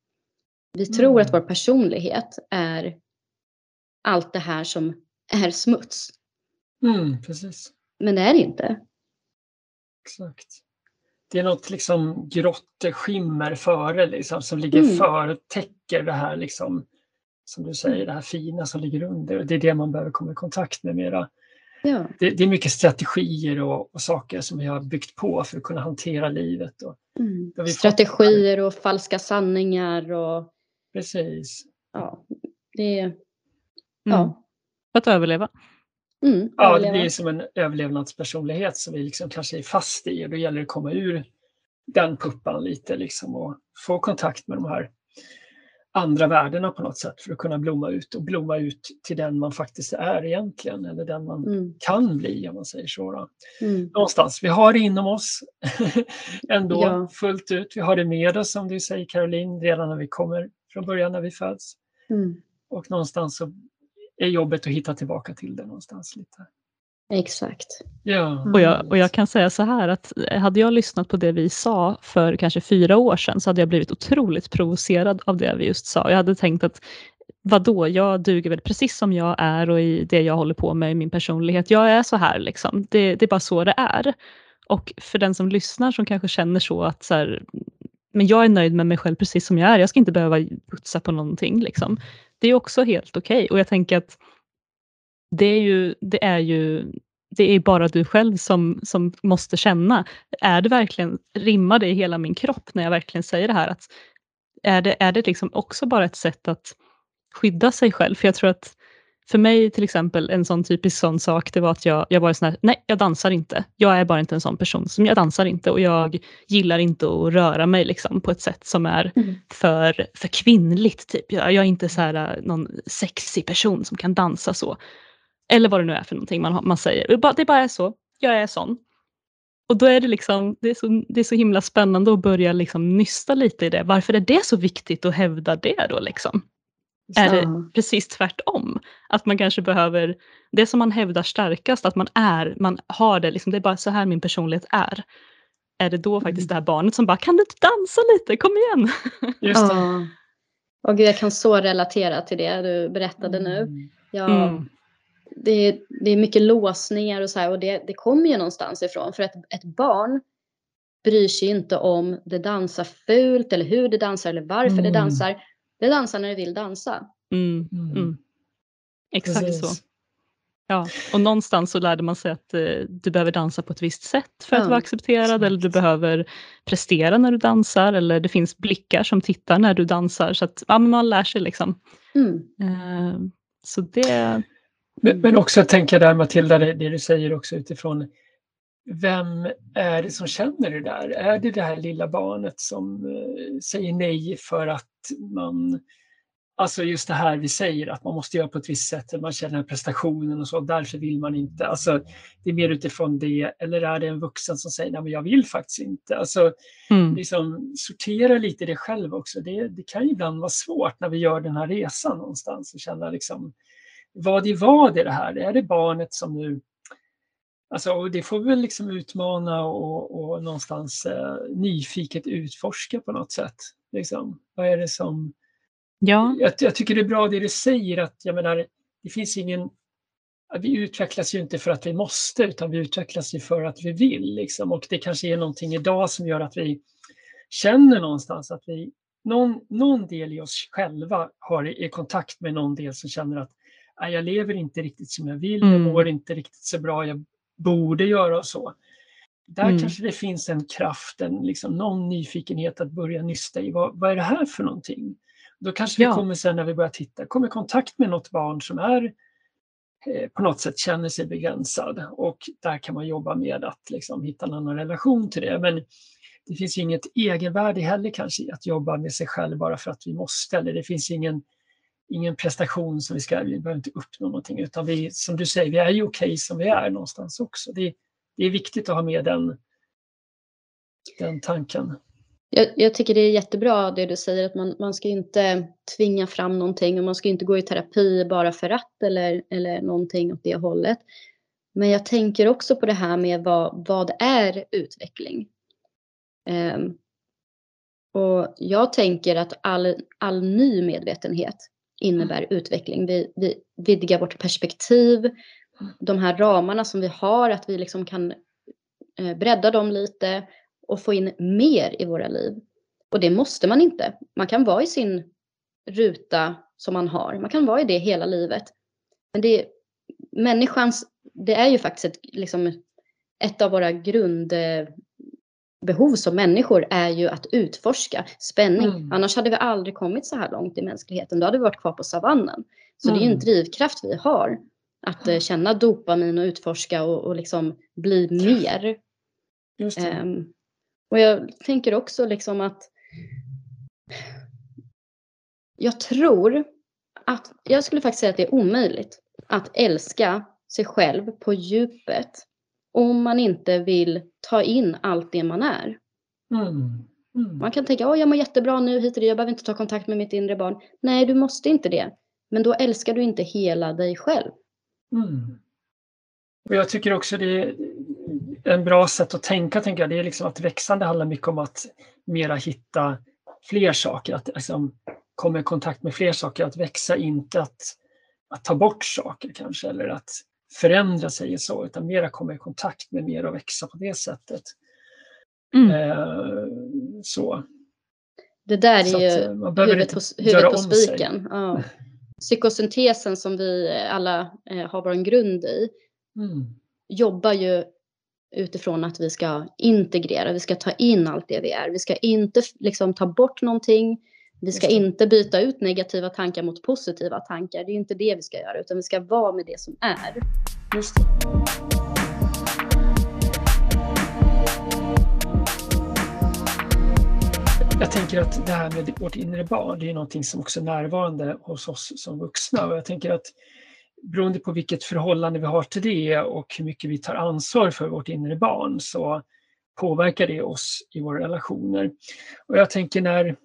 Vi tror att Mm. vår personlighet är allt det här som är smuts. Mm, precis. Men det är det inte. Exakt. Det är något liksom grått skimmer före liksom, som ligger Mm. före och täcker det här liksom, som du säger, det här fina som ligger under. Det är det man behöver komma i kontakt med mera. Ja. Det, det är mycket strategier och, och saker som vi har byggt på för att kunna hantera livet. Och, Mm. Vi Strategier och falska sanningar och precis. ja, det Mm. ja. För att överleva. Mm, Ja, det blir som en överlevnadspersonlighet som vi liksom kanske är fast i och då gäller det att komma ur den puppan lite liksom och få kontakt med de här andra värdena på något sätt för att kunna blomma ut och blomma ut till den man faktiskt är egentligen eller den man Mm, kan bli om man säger så. Mm, Någonstans, vi har det inom oss *laughs* ändå Ja. fullt ut. Vi har det med oss som du säger Caroline redan när vi kommer från början när vi föds. mm. Och någonstans så är jobbet att hitta tillbaka till det någonstans lite. Exakt. Ja. Och jag, och jag kan säga så här att hade jag lyssnat på det vi sa för kanske fyra år sedan så hade jag blivit otroligt provocerad av det vi just sa. Jag hade tänkt att vadå, jag duger väl precis som jag är och i det jag håller på med i min personlighet. Jag är så här liksom. Det, det är bara så det är. Och för den som lyssnar som kanske känner så att så här, men jag är nöjd med mig själv precis som jag är. Jag ska inte behöva putsa på någonting. Liksom. Det är också helt okej. Okay. Och jag tänker att det är ju, det är ju det är bara du själv som, som måste känna. Är det verkligen, rimmar det i hela min kropp när jag verkligen säger det här? Att är det, är det liksom också bara ett sätt att skydda sig själv? För jag tror att för mig till exempel, en sån typisk sån sak, det var att jag, jag var sån här, nej jag dansar inte. Jag är bara inte en sån person som jag dansar inte och jag gillar inte att röra mig liksom på ett sätt som är mm. för, för kvinnligt. Typ. Jag, jag är inte så här, någon sexig person som kan dansa så. Eller vad det nu är för någonting man, man säger. Det bara är så. Jag är sån. Och då är det liksom, det är så, det är så himla spännande att börja liksom nysta lite i det. Varför är det så viktigt att hävda det då liksom? Är det precis tvärtom? Att man kanske behöver, det som man hävdar starkast, att man är, man har det, liksom, det är bara så här min personlighet är. Är det då faktiskt mm. det här barnet som bara, kan du inte dansa lite, kom igen. *laughs* Just det. Och jag kan så relatera till det du berättade nu. Mm. Jag, mm det, är, det är mycket låsningar och så här och det, det kommer ju någonstans ifrån för att ett barn bryr sig inte om det dansar fult eller hur det dansar eller varför mm. det dansar. Det dansar när det vill dansa. Mm. Mm. mm. Exakt Precis. så. Ja, och någonstans så lärde man sig att eh, du behöver dansa på ett visst sätt för att vara accepterad eller du behöver prestera när du dansar eller det finns blickar som tittar när du dansar så att ja, man lär sig liksom. Mm. Eh, så det, men, men också tänka där Matilda, det, det, du säger också utifrån vem är det som känner det där? Är det det här lilla barnet som uh, säger nej för att man Alltså just det här vi säger att man måste göra på ett visst sätt, man känner prestationen och så, därför vill man inte. Alltså, det är mer utifrån det, eller är det en vuxen som säger nej men jag vill faktiskt inte. Alltså, mm. liksom, sortera lite det själv också. Det, det kan ibland vara svårt när vi gör den här resan någonstans och känna liksom, vad i vad är det här? Är det barnet som nu Alltså, det får vi väl liksom utmana och, och någonstans eh, nyfiket utforska på något sätt. Liksom. Vad är det som... Ja. Jag, jag, tycker det är bra det du säger att jag menar, det finns ingen... Vi utvecklas ju inte för att vi måste utan vi utvecklas ju för att vi vill. Liksom. Och det kanske är någonting idag som gör att vi känner någonstans att vi... Någon, någon del i oss själva har i kontakt med någon del som känner att jag lever inte riktigt som jag vill, mm. jag mår inte riktigt så bra, jag borde göra och så. Där mm. kanske det finns en kraft, en, liksom, någon nyfikenhet att börja nysta i. Vad, vad är det här för någonting? Då kanske ja. vi kommer sen när vi börjar titta, kommer i kontakt med något barn som är eh, på något sätt känner sig begränsad och där kan man jobba med att liksom, hitta en annan relation till det. Men det finns inget egenvärde heller kanske i att jobba med sig själv bara för att vi måste. Eller det finns ingen ingen prestation som vi ska, vi behöver inte uppnå någonting utan vi, som du säger, vi är ju okej okay som vi är någonstans också. Det, det är viktigt att ha med den, den tanken. Jag, jag, tycker det är jättebra det du säger att man, man ska inte tvinga fram någonting och man ska inte gå i terapi bara för att eller, eller någonting åt det hållet. Men jag tänker också på det här med vad, vad är utveckling? Um, och jag tänker att all, all ny medvetenhet innebär mm. utveckling. Vi, vi vidgar vårt perspektiv, de här ramarna som vi har, att vi liksom kan eh, bredda dem lite och få in mer i våra liv. Och det måste man inte. Man kan vara i sin ruta som man har. Man kan vara i det hela livet. Men det är, människans, det är ju faktiskt ett, liksom, ett av våra grund, behov som människor är ju att utforska spänning. Mm. Annars hade vi aldrig kommit så här långt i mänskligheten. Då hade vi varit kvar på savannen. Så mm. det är ju en mm. drivkraft vi har. Att uh, känna dopamin och utforska och, och liksom bli mer. Um, och jag tänker också liksom att jag tror att, jag skulle faktiskt säga att det är omöjligt att älska sig själv på djupet om man inte vill ta in allt det man är. Mm. Mm. Man kan tänka, oh, jag mår jättebra nu hit och det, jag behöver inte ta kontakt med mitt inre barn. Nej, du måste inte det. Men då älskar du inte hela dig själv. Mm. Och jag tycker också det är en bra sätt att tänka, tänker jag, det är liksom att växande handlar mycket om att mera hitta fler saker, att liksom komma i kontakt med fler saker, att växa, inte att, att ta bort saker kanske, eller att förändra sig så, utan mera komma i kontakt med mer och växa på det sättet. Mm. Eh, så. Det där är ju huvudet på, huvudet på spiken. Ja. Psykosyntesen som vi alla eh, har vår grund i mm. jobbar ju utifrån att vi ska integrera, vi ska ta in allt det vi är. Vi ska inte liksom ta bort någonting. Vi ska inte byta ut negativa tankar mot positiva tankar. Det är inte det vi ska göra, utan vi ska vara med det som är. Just det. Jag tänker att det här med vårt inre barn, det är någonting som också är närvarande hos oss som vuxna. Och jag tänker att beroende på vilket förhållande vi har till det och hur mycket vi tar ansvar för vårt inre barn så påverkar det oss i våra relationer. Och jag tänker när,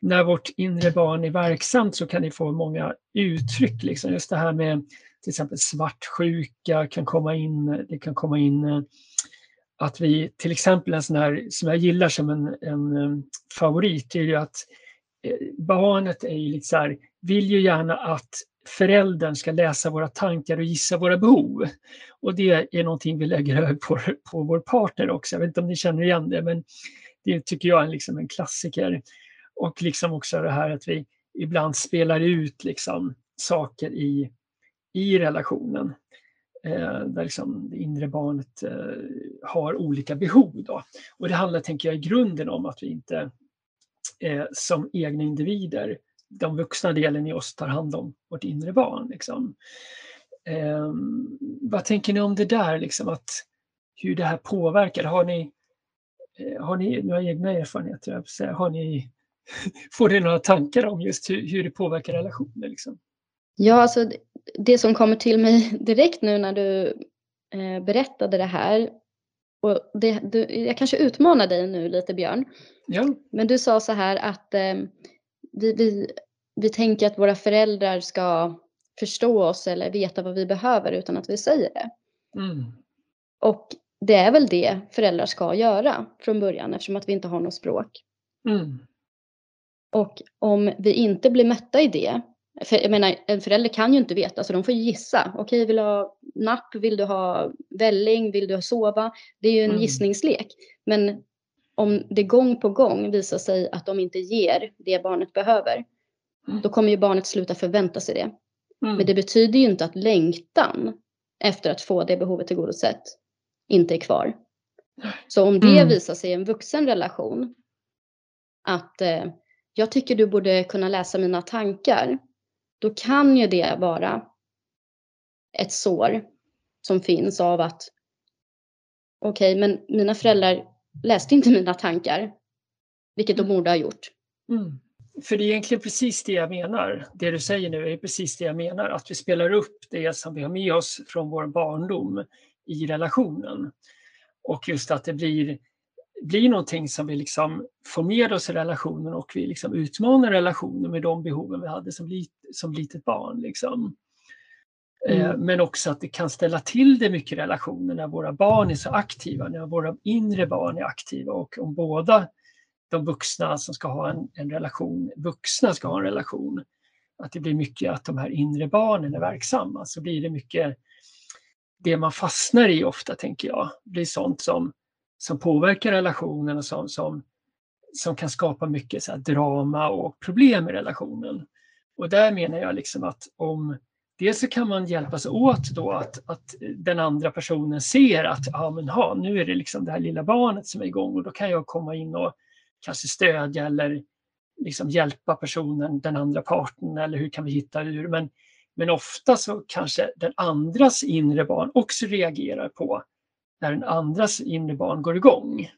när vårt inre barn är verksamt så kan det få många uttryck. Liksom. Just det här med till exempel svartsjuka kan komma in. Det kan komma in eh, att vi till exempel en sån här som jag gillar som en, en eh, favorit är ju att eh, barnet är ju lite så här, vill ju gärna att föräldern ska läsa våra tankar och gissa våra behov. Och det är någonting vi lägger över på, på vår partner också. Jag vet inte om ni känner igen det, men det tycker jag är liksom en klassiker. Och liksom också det här att vi ibland spelar ut liksom saker i, i relationen. Eh, där liksom det inre barnet eh, har olika behov. Då. Och det handlar, tänker jag, i grunden om att vi inte eh, som egna individer den vuxna delen i oss tar hand om vårt inre barn. Liksom. Eh, vad tänker ni om det där, liksom, att, hur det här påverkar? Har ni, eh, har ni några egna erfarenheter? Har ni, *laughs* får ni några tankar om just hur, hur det påverkar relationer? Liksom? Ja, alltså det som kommer till mig *laughs* direkt nu när du eh, berättade det här och det, du, jag kanske utmanar dig nu lite Björn. Ja. Men du sa så här att eh, vi, vi, vi tänker att våra föräldrar ska förstå oss eller veta vad vi behöver utan att vi säger det. Mm. Och det är väl det föräldrar ska göra från början eftersom att vi inte har något språk. Mm. Och om vi inte blir mätta i det, för jag menar en förälder kan ju inte veta så de får gissa. Okej, vill du ha napp? Vill du ha välling? Vill du sova? Det är ju en mm. gissningslek. Men om det gång på gång visar sig att de inte ger det barnet behöver, mm. då kommer ju barnet sluta förvänta sig det. Mm. Men det betyder ju inte att längtan efter att få det behovet tillgodosett inte är kvar. Så om det mm. visar sig i en vuxen relation att eh, jag tycker du borde kunna läsa mina tankar, då kan ju det vara ett sår som finns av att okej, okay, men mina föräldrar läste inte mina tankar, vilket de mm. borde ha gjort. Mm. För det är egentligen precis det jag menar. Det du säger nu är precis det jag menar, att vi spelar upp det som vi har med oss från vår barndom i relationen. Och just att det blir, blir någonting som vi liksom får med oss i relationen och vi liksom utmanar relationen med de behoven vi hade som, lit, som litet barn. Liksom. Eh, mm. Men också att det kan ställa till det mycket i relationen när våra barn är så aktiva, när våra inre barn är aktiva och om båda de vuxna som ska ha en, en relation, vuxna ska ha en relation, att det blir mycket att de här inre barnen är verksamma, så blir det mycket det man fastnar i ofta, tänker jag, blir sånt som, som påverkar relationen och som, som, som kan skapa mycket så drama och problem i relationen. Och där menar jag liksom att om Dels så kan man hjälpas åt då att, att den andra personen ser att ja, men, ha, nu är det liksom det här lilla barnet som är igång och då kan jag komma in och kanske stödja eller liksom hjälpa personen, den andra parten eller hur kan vi hitta ur. Men, men ofta så kanske den andras inre barn också reagerar på när den andras inre barn går igång.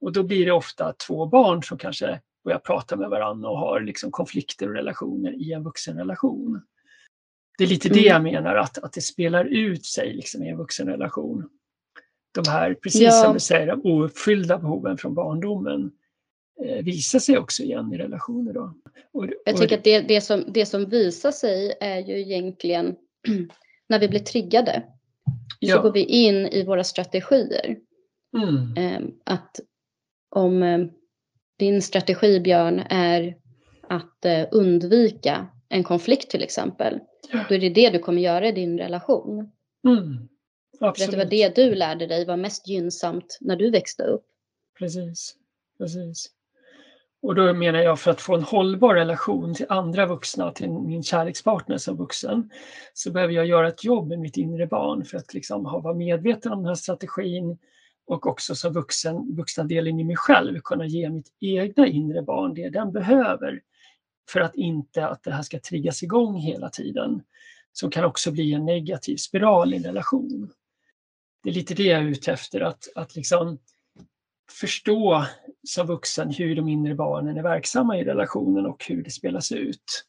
Och då blir det ofta två barn som kanske börjar prata med varandra och har liksom konflikter och relationer i en vuxenrelation. Det är lite det jag mm. menar, att, att det spelar ut sig liksom i en vuxenrelation. De här, precis ja. som du säger, ouppfyllda behoven från barndomen eh, visar sig också igen i relationer. Då. Och, och, jag tycker att det, det, som, det som visar sig är ju egentligen *clears throat* när vi blir triggade. Ja. så går vi in i våra strategier. Mm. Eh, att om eh, din strategi, Björn, är att eh, undvika en konflikt till exempel, ja. då är det det du kommer göra i din relation. Mm. Absolut. Det var det du lärde dig var mest gynnsamt när du växte upp. Precis. Precis. Och då menar jag för att få en hållbar relation till andra vuxna, till min kärlekspartner som vuxen, så behöver jag göra ett jobb med mitt inre barn för att liksom vara medveten om den här strategin och också som vuxen, vuxna delen i mig själv kunna ge mitt egna inre barn det den behöver för att inte att det här ska triggas igång hela tiden. Som kan också bli en negativ spiral i en relation. Det är lite det jag är ute efter, att, att liksom förstå som vuxen hur de inre barnen är verksamma i relationen och hur det spelas ut.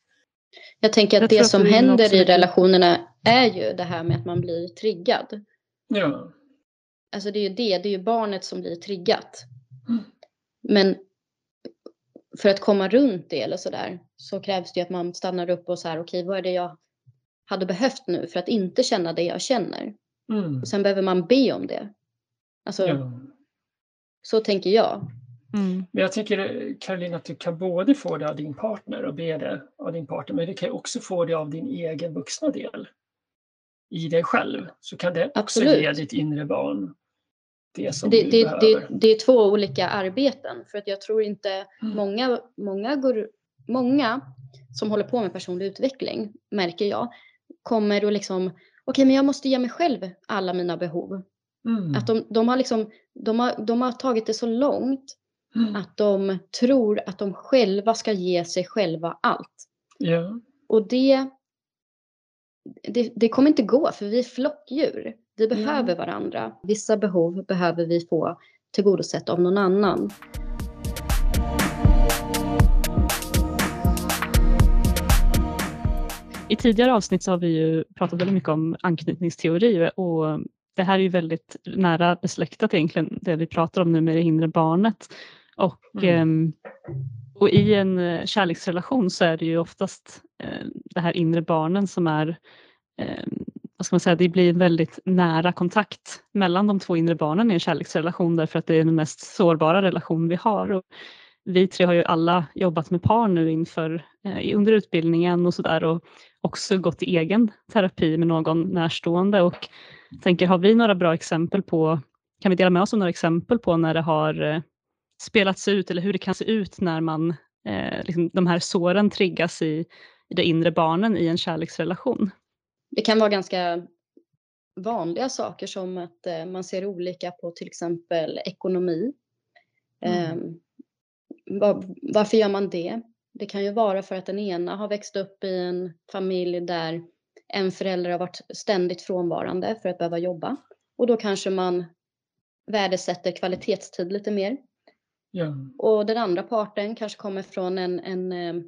Jag tänker att jag det som händer i relationerna är ju det här med att man blir triggad. Ja. Alltså det är ju det, det är ju barnet som blir triggat. Mm. Men för att komma runt det eller sådär så krävs det att man stannar upp och så här, okej okay, vad är det jag hade behövt nu för att inte känna det jag känner? Mm. Och sen behöver man be om det. Alltså, ja. Så tänker jag. Mm. Men jag tänker Caroline att du kan både få det av din partner och be det av din partner, men du kan också få det av din egen vuxna del. I dig själv så kan det också Absolut. ge ditt inre barn det som det, du det, behöver. Det, det är två olika arbeten för att jag tror inte Mm. många, många, går, många som håller på med personlig utveckling märker jag kommer och liksom okej men jag måste ge mig själv alla mina behov. Mm. Att de, de, har liksom, de, har, de har tagit det så långt Mm. att de tror att de själva ska ge sig själva allt. Ja. Och det, det, det kommer inte gå för vi är flockdjur. Vi behöver varandra. Vissa behov behöver vi få tillgodosett av någon annan. I tidigare avsnitt så har vi ju pratat väldigt mycket om anknytningsteori och det här är ju väldigt nära besläktat egentligen det vi pratar om nu med det inre barnet. Och, Mm. eh, och i en eh, kärleksrelation så är det ju oftast eh, det här inre barnen som är eh, vad ska man säga, det blir en väldigt nära kontakt mellan de två inre barnen i en kärleksrelation därför att det är den mest sårbara relation vi har. Och vi tre har ju alla jobbat med par nu inför, eh, under utbildningen och sådär och också gått i egen terapi med någon närstående och tänker, har vi några bra exempel på, kan vi dela med oss av några exempel på när det har eh, spelats ut eller hur det kan se ut när man, eh, liksom, de här såren triggas i, i det inre barnen i en kärleksrelation? Det kan vara ganska vanliga saker som att eh, man ser olika på till exempel ekonomi. Mm. Eh, var, varför gör man det? Det kan ju vara för att den ena har växt upp i en familj där en förälder har varit ständigt frånvarande för att behöva jobba. Och då kanske man värdesätter kvalitetstid lite mer. Ja. Och den andra parten kanske kommer från en, en eh,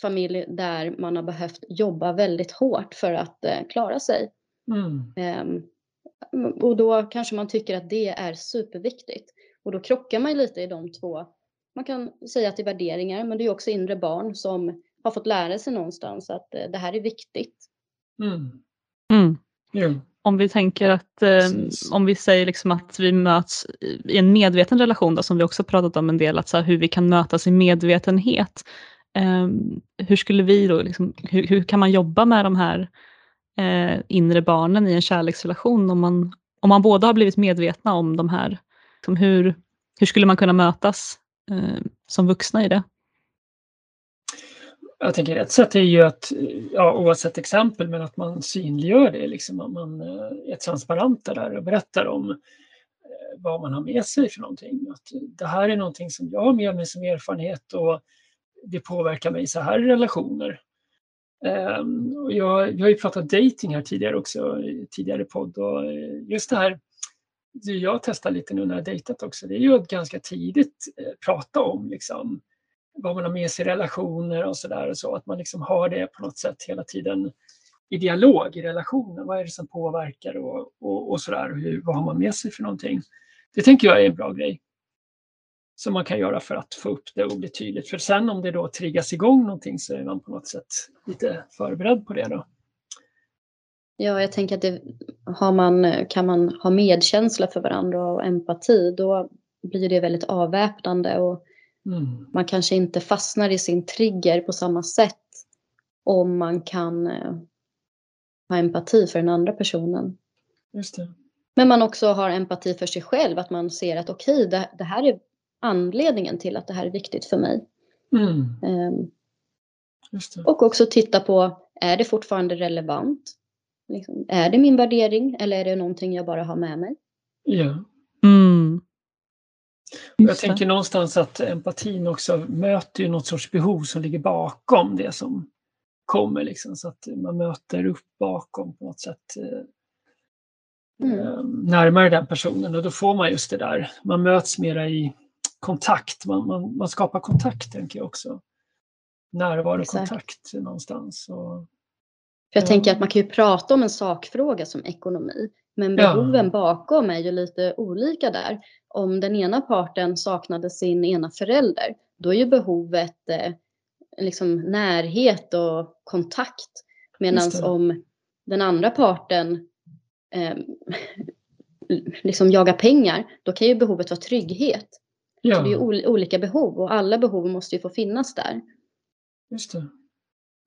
familj där man har behövt jobba väldigt hårt för att eh, klara sig. Mm. Ehm, och då kanske man tycker att det är superviktigt. Och då krockar man lite i de två. Man kan säga att det är värderingar, men det är också inre barn som har fått lära sig någonstans att eh, det här är viktigt. Mm. Mm. Ja. Om vi tänker att, eh, om vi säger liksom att vi möts i en medveten relation, då, som vi också pratat om en del, att så här, hur vi kan mötas i medvetenhet. Eh, hur skulle vi då, liksom, hur, hur kan man jobba med de här eh, inre barnen i en kärleksrelation om man, om man båda har blivit medvetna om de här, liksom hur, hur skulle man kunna mötas eh, som vuxna i det? Jag tänker ett sätt är ju att, ja, oavsett exempel, men att man synliggör det, liksom, att man eh, är transparenta där och berättar om eh, vad man har med sig för någonting. Att det här är någonting som jag har med mig som erfarenhet och det påverkar mig så här i relationer. Ehm, och jag, vi har ju pratat dating här tidigare också, i tidigare podd och eh, just det här, det jag testar lite nu när jag dejtat också, det är ju att ganska tidigt eh, prata om liksom, vad man har med sig i relationer och sådär och så, att man liksom har det på något sätt hela tiden i dialog i relationen. Vad är det som påverkar och, och, och sådär, och hur, vad har man med sig för någonting? Det tänker jag är en bra grej som man kan göra för att få upp det och bli tydligt. För sen om det då triggas igång någonting så är man på något sätt lite förberedd på det då. Ja, jag tänker att det, har man, kan man ha medkänsla för varandra och empati, då blir det väldigt avväpnande och Mm. man kanske inte fastnar i sin trigger på samma sätt om man kan eh, ha empati för den andra personen. Just det. Men man också har empati för sig själv, att man ser att okej, det, det här är anledningen till att det här är viktigt för mig. Mm. Det. och också titta på, är det fortfarande relevant? Liksom, är det min värdering eller är det någonting jag bara har med mig? Ja. Jag tänker någonstans att empatin också möter ju något sorts behov som ligger bakom det som kommer. Liksom, så att man möter upp bakom på något sätt eh, Mm. eh, närmare den personen och då får man just det där. Man möts mera i kontakt. Man, man, man skapar kontakt tänker jag också. Närvaro och Exakt. kontakt någonstans. Och, För jag Ja. tänker att man kan ju prata om en sakfråga som ekonomi, men Ja. behoven bakom är ju lite olika där. Om den ena parten saknade sin ena förälder, då är ju behovet eh, liksom närhet och kontakt. Medan om den andra parten eh, *laughs* liksom jagar pengar, då kan ju behovet vara trygghet. Så ja, det är ju ol- olika behov och alla behov måste ju få finnas där. just det.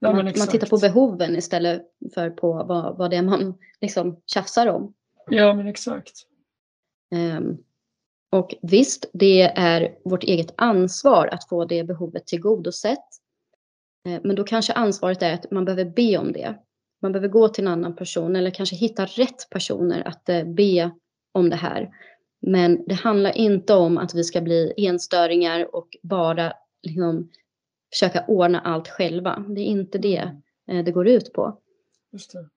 Ja, man, man tittar på behoven istället för på vad, vad det är man *laughs* liksom tjafsar om. Ja, men exakt. Ehm, och visst, det är vårt eget ansvar att få det behovet tillgodosett. Eh, men då kanske ansvaret är att man behöver be om det. Man behöver gå till en annan person eller kanske hitta rätt personer att eh, be om det här. Men det handlar inte om att vi ska bli enstöringar och bara liksom, försöka ordna allt själva. Det är inte det eh, det går ut på. Just det.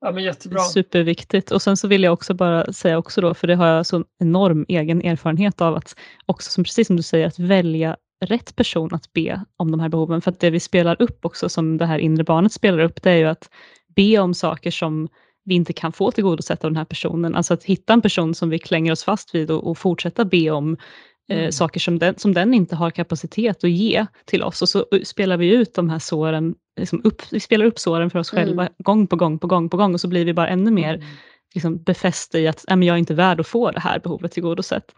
Ja, men jättebra. är Superviktigt. Och sen så vill jag också bara säga också då, för det har jag så enorm egen erfarenhet av, att också som, precis som du säger, att välja rätt person att be om de här behoven. För att det vi spelar upp också, som det här inre barnet spelar upp, det är ju att be om saker som vi inte kan få tillgodosett av den här personen. Alltså att hitta en person som vi klänger oss fast vid och, och fortsätta be om Mm. saker som den, som den inte har kapacitet att ge till oss. Och så spelar vi ut de här såren, liksom upp, vi spelar upp såren för oss Mm. själva gång på gång på gång på gång och så blir vi bara ännu mer Mm. liksom befästa i att "Nej, men jag är inte värd att få det här behovet tillgodosett.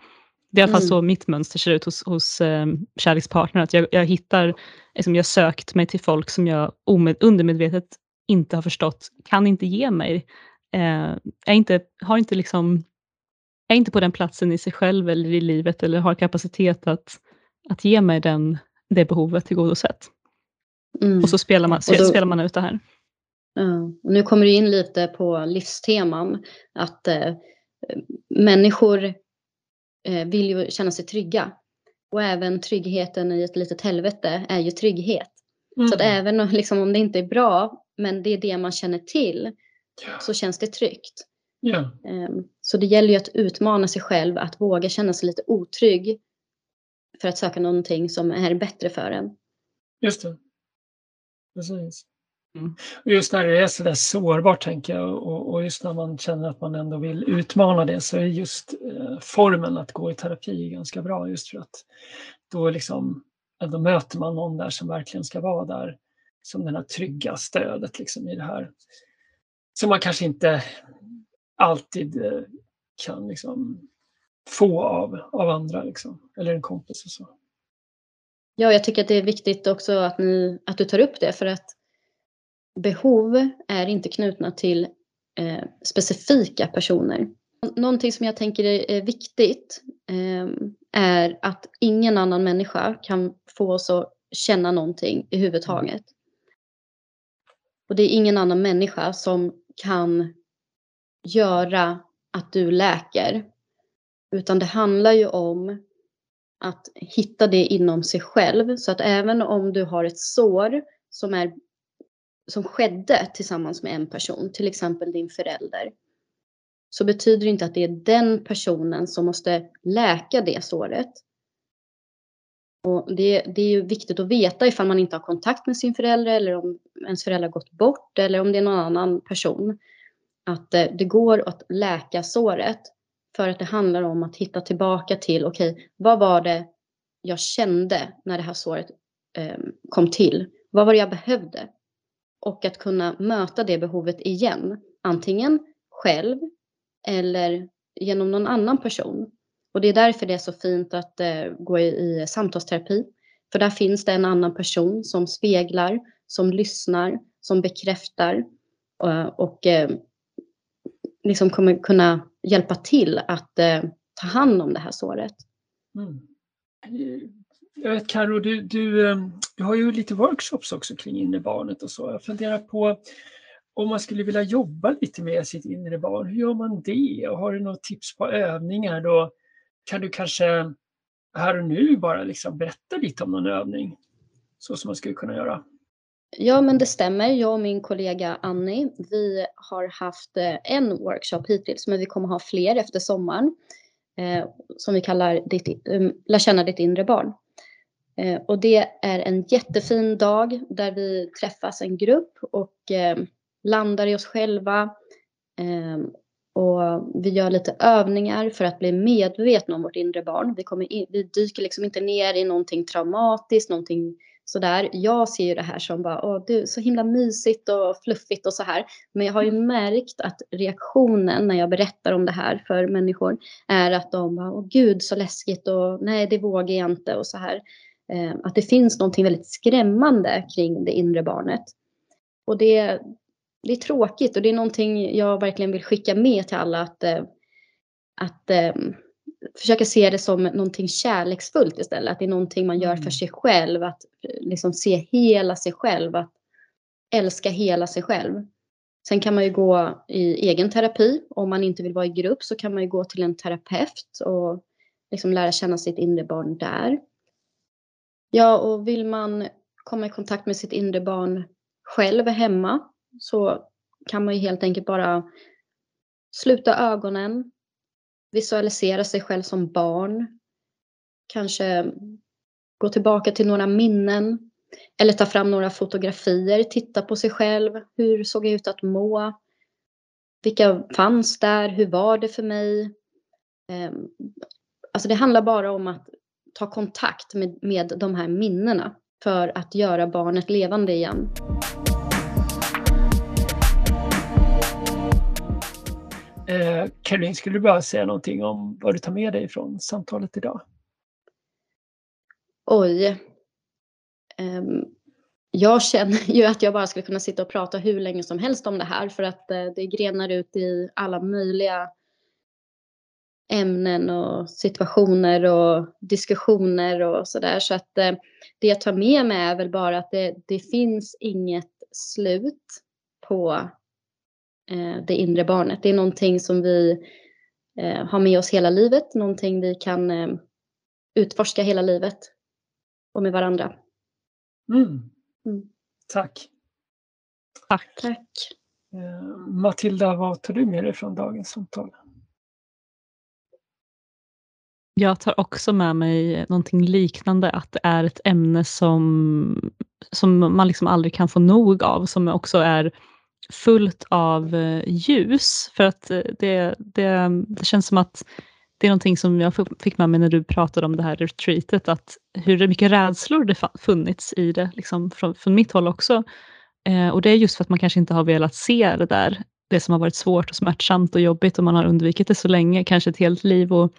Det är i alla fall Mm. så mitt mönster ser ut hos, hos eh, kärlekspartner, att jag, jag hittar, liksom, jag sökt mig till folk som jag omed, undermedvetet inte har förstått, kan inte ge mig, eh, är inte, har inte liksom, är inte på den platsen i sig själv eller i livet eller har kapacitet att, att ge mig den, det behovet tillgodosett. Mm. Och så spelar man, Och då- spelar man ut det här. Och nu kommer du in lite på livsteman. Att eh, människor eh, vill ju känna sig trygga. Och även tryggheten i ett litet helvete är ju trygghet. Så att Mm. även om- liksom, om det inte är bra, men det är det man känner till, så känns det tryggt. Ja. Eh, så det gäller ju att utmana sig själv, att våga känna sig lite otrygg för att söka någonting som är bättre för en. Just det. Precis. Mm. Och just när det är så där sårbart tänker jag och, och just när man känner att man ändå vill utmana det så är just eh, formen att gå i terapi ganska bra just för att då liksom då möter man någon där som verkligen ska vara där som det här trygga stödet liksom i det här. Som man kanske inte alltid eh, kan liksom få av, av andra liksom, eller en kompis och så. Ja, jag tycker att det är viktigt också att, ni, att du tar upp det för att behov är inte knutna till eh, specifika personer. Någonting som jag tänker är, är viktigt eh, är att ingen annan människa kan få oss att känna någonting i huvudtaget. Och det är ingen annan människa som kan göra att du läker. Utan det handlar ju om att hitta det inom sig själv. Så att även om du har ett sår som, är, som skedde tillsammans med en person, till exempel din förälder, så betyder det inte att det är den personen som måste läka det såret. Och det, det är ju viktigt att veta ifall man inte har kontakt med sin förälder eller om ens förälder har gått bort eller om det är någon annan person. Att eh, det går att läka såret för att det handlar om att hitta tillbaka till, okej, okay, vad var det jag kände när det här såret ehm, kom till? Vad var det jag behövde? Och att kunna möta det behovet igen. antingen själv eller genom någon annan person. Och det är därför det är så fint att eh, gå i, i samtalsterapi. För där finns det en annan person som speglar, som lyssnar, som bekräftar eh, och, liksom kommer kunna hjälpa till att eh, ta hand om det här såret. Mm. Jag vet Karo, du, du, ehm, du har ju lite workshops också kring inre barnet och så. Jag funderar på om man skulle vilja jobba lite med sitt inre barn, hur gör man det? Och har du något tips på övningar då kan du kanske här och nu bara liksom berätta lite om någon övning så som man skulle kunna göra. Ja, men det stämmer. Jag och min kollega Annie, vi har haft eh, en workshop hittills, men vi kommer ha fler efter sommaren eh, som vi kallar ditt, eh, um, Lär känna ditt inre barn. Eh, och det är en jättefin dag där vi träffas en grupp och eh, landar i oss själva. Eh, och vi gör lite övningar för att bli medvetna om vårt inre barn. Vi, kommer in, vi dyker liksom inte ner i någonting traumatiskt, någonting sådär. Jag ser ju det här som bara, åh, du, så himla mysigt och fluffigt och så här. Men jag har ju märkt att reaktionen när jag berättar om det här för människor är att de bara, åh gud så läskigt och nej det vågar jag inte och så här. Eh, att det finns någonting väldigt skrämmande kring det inre barnet. Och det, det är tråkigt och det är någonting jag verkligen vill skicka med till alla att, eh, att eh, försöka se det som någonting kärleksfullt istället. Att det är någonting man gör för mm. sig själv. Att liksom se hela sig själv. Att älska hela sig själv. Sen kan man ju gå i egen terapi. Om man inte vill vara i grupp så kan man ju gå till en terapeut och liksom lära känna sitt inre barn där. Ja, och vill man komma i kontakt med sitt inre barn själv hemma så kan man ju helt enkelt bara sluta ögonen, visualisera sig själv som barn, kanske gå tillbaka till några minnen eller ta fram några fotografier, titta på sig själv, hur såg jag ut att må? Vilka fanns där? Hur var det för mig? Ehm, alltså det handlar bara om att ta kontakt med, med de här minnena för att göra barnet levande igen. Eh, Caroline, skulle du bara säga någonting om vad du tar med dig från samtalet idag? Oj. Um, jag känner ju att jag bara skulle kunna sitta och prata hur länge som helst om det här för att uh, det grenar ut i alla möjliga ämnen och situationer och diskussioner och sådär. Så att uh, det jag tar med mig är väl bara att det, det finns inget slut på det inre barnet. Det är någonting som vi eh, har med oss hela livet, någonting vi kan eh, utforska hela livet och med varandra. Mm. Mm. Tack. Tack. Tack. Eh, Matilda, vad tar du med dig från dagens samtal? Jag tar också med mig någonting liknande, att det är ett ämne som, som man liksom aldrig kan få nog av, som också är fullt av eh, ljus. För att eh, det, det, det känns som att det är någonting som jag fick med mig när du pratade om det här retreatet, att hur mycket rädslor det funnits i det, liksom från, från mitt håll också. Eh, och det är just för att man kanske inte har velat se det där, det som har varit svårt och smärtsamt och jobbigt och man har undvikit det så länge, kanske ett helt liv. Och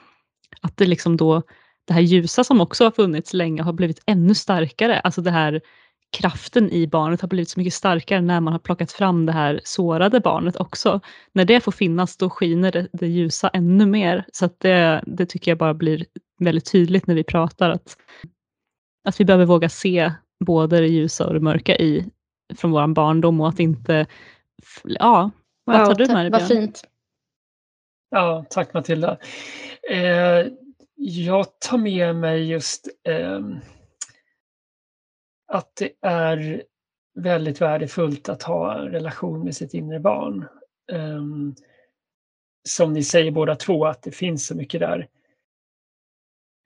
att det liksom då, det här ljusa som också har funnits länge har blivit ännu starkare. Alltså det här kraften i barnet har blivit så mycket starkare när man har plockat fram det här sårade barnet också. När det får finnas då skiner det, det ljusa ännu mer. Så att det, det tycker jag bara blir väldigt tydligt när vi pratar att, att vi behöver våga se både det ljusa och det mörka i från vår barndom och att inte, ja, vad tar du med dig Vad fint. Ja, tack Matilda. Eh, jag tar med mig just eh, att det är väldigt värdefullt att ha en relation med sitt inre barn. Um, som ni säger båda två, att det finns så mycket där.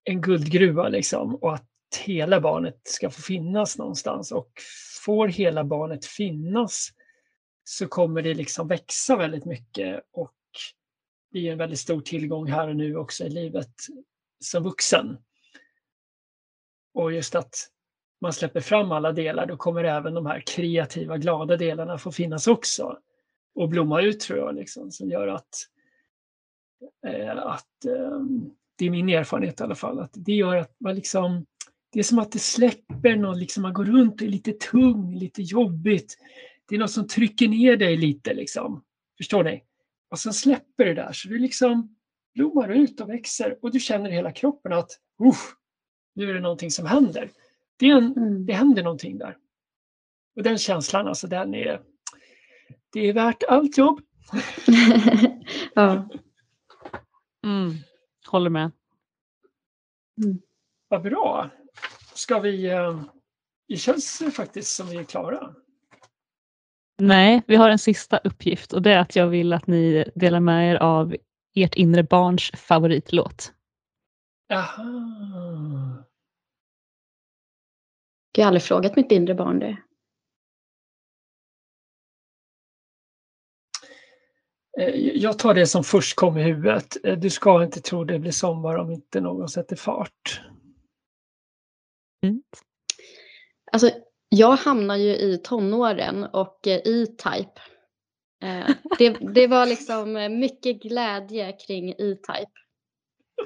En guldgruva liksom och att hela barnet ska få finnas någonstans och får hela barnet finnas så kommer det liksom växa väldigt mycket och bli en väldigt stor tillgång här och nu också i livet som vuxen. Och just att man släpper fram alla delar, då kommer även de här kreativa, glada delarna få finnas också. och blomma ut tror jag, liksom, som gör att, eh, att eh, det är min erfarenhet i alla fall, att det gör att man liksom, det är som att det släpper någon, liksom man går runt och är lite tung, lite jobbigt. Det är något som trycker ner dig lite liksom. Förstår ni? Och sen släpper det där så du liksom blommar ut och växer och du känner i hela kroppen att nu är det någonting som händer. Det, är en, mm. det händer någonting där. Och den känslan, alltså den är, det är värt allt jobb. *laughs* ja. Mm. Håller med. Mm. Vad bra. Ska vi... Eh, det känns faktiskt som vi är klara. Nej, vi har en sista uppgift och det är att jag vill att ni delar med er av ert inre barns favoritlåt. Jaha. Jag har aldrig frågat mitt inre barn det. Eh, jag tar det som först kom i huvudet. Eh, du ska inte tro det blir sommar om inte någon sätter fart. Mm. Alltså, jag hamnar ju i tonåren och eh, E-Type. Det, det var liksom mycket glädje kring E-Type.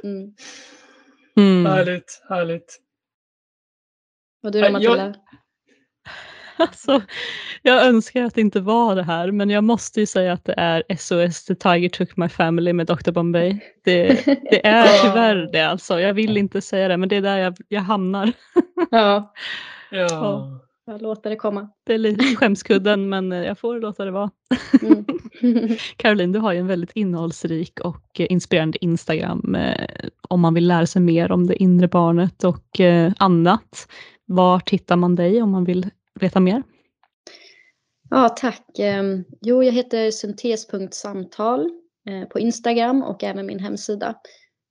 Mm. Mm. Härligt, härligt. Och du då Matilda? Jag, *laughs* Alltså, jag önskar att det inte var det här, men jag måste ju säga att det är SOS The Tiger Took My Family med Dr Bombay. Det, det *laughs* är tyvärr det alltså. Jag vill inte säga det, men det är där jag, jag hamnar. *laughs* Ja. ja. Jag låter det komma. Det är lite skämskudden, men jag får låta det vara. Mm. Caroline, du har ju en väldigt innehållsrik och inspirerande Instagram eh, om man vill lära sig mer om det inre barnet och eh, annat. Var hittar man dig om man vill veta mer? Ja, tack. Ehm, jo, jag heter syntes.samtal eh, på Instagram och även min hemsida.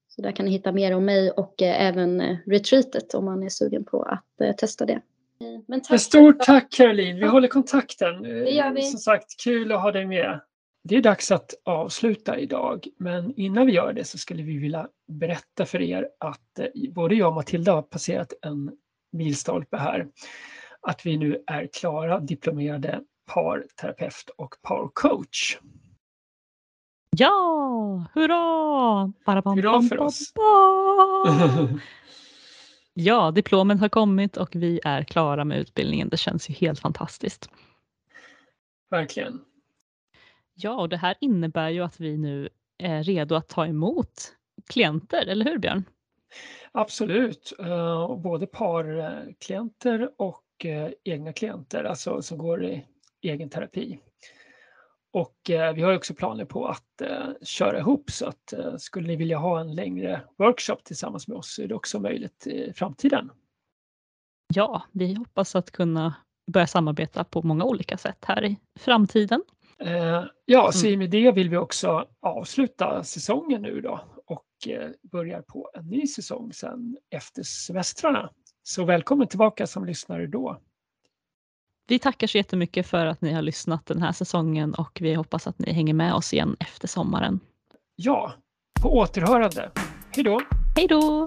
Så där kan ni hitta mer om mig och eh, även eh, retreatet om man är sugen på att testa det. Men tack. Stort tack Caroline, vi håller kontakten. Det gör vi. Som sagt, kul att ha dig med. Det är dags att avsluta idag, men innan vi gör det så skulle vi vilja berätta för er att både jag och Matilda har passerat en milstolpe här att vi nu är klara diplomerade parterapeut och parcoach. Ja, hurra! Bara hurra för oss! *laughs* ja, diplomen har kommit och vi är klara med utbildningen. Det känns ju helt fantastiskt. Verkligen. Ja, och det här innebär ju att vi nu är redo att ta emot klienter, eller hur Björn? Absolut, uh, både parklienter och eh, egna klienter, alltså som går i egen terapi. Och eh, vi har också planer på att eh, köra ihop så att eh, skulle ni vilja ha en längre workshop tillsammans med oss så är det också möjligt i framtiden. Ja, vi hoppas att kunna börja samarbeta på många olika sätt här i framtiden. Eh, ja, så mm. med det vill vi också avsluta säsongen nu då och eh, börjar på en ny säsong sen efter semestrarna. Så välkommen tillbaka som lyssnare då. Vi tackar så jättemycket för att ni har lyssnat den här säsongen och vi hoppas att ni hänger med oss igen efter sommaren. Ja, på återhörande. Hej då! Hej då!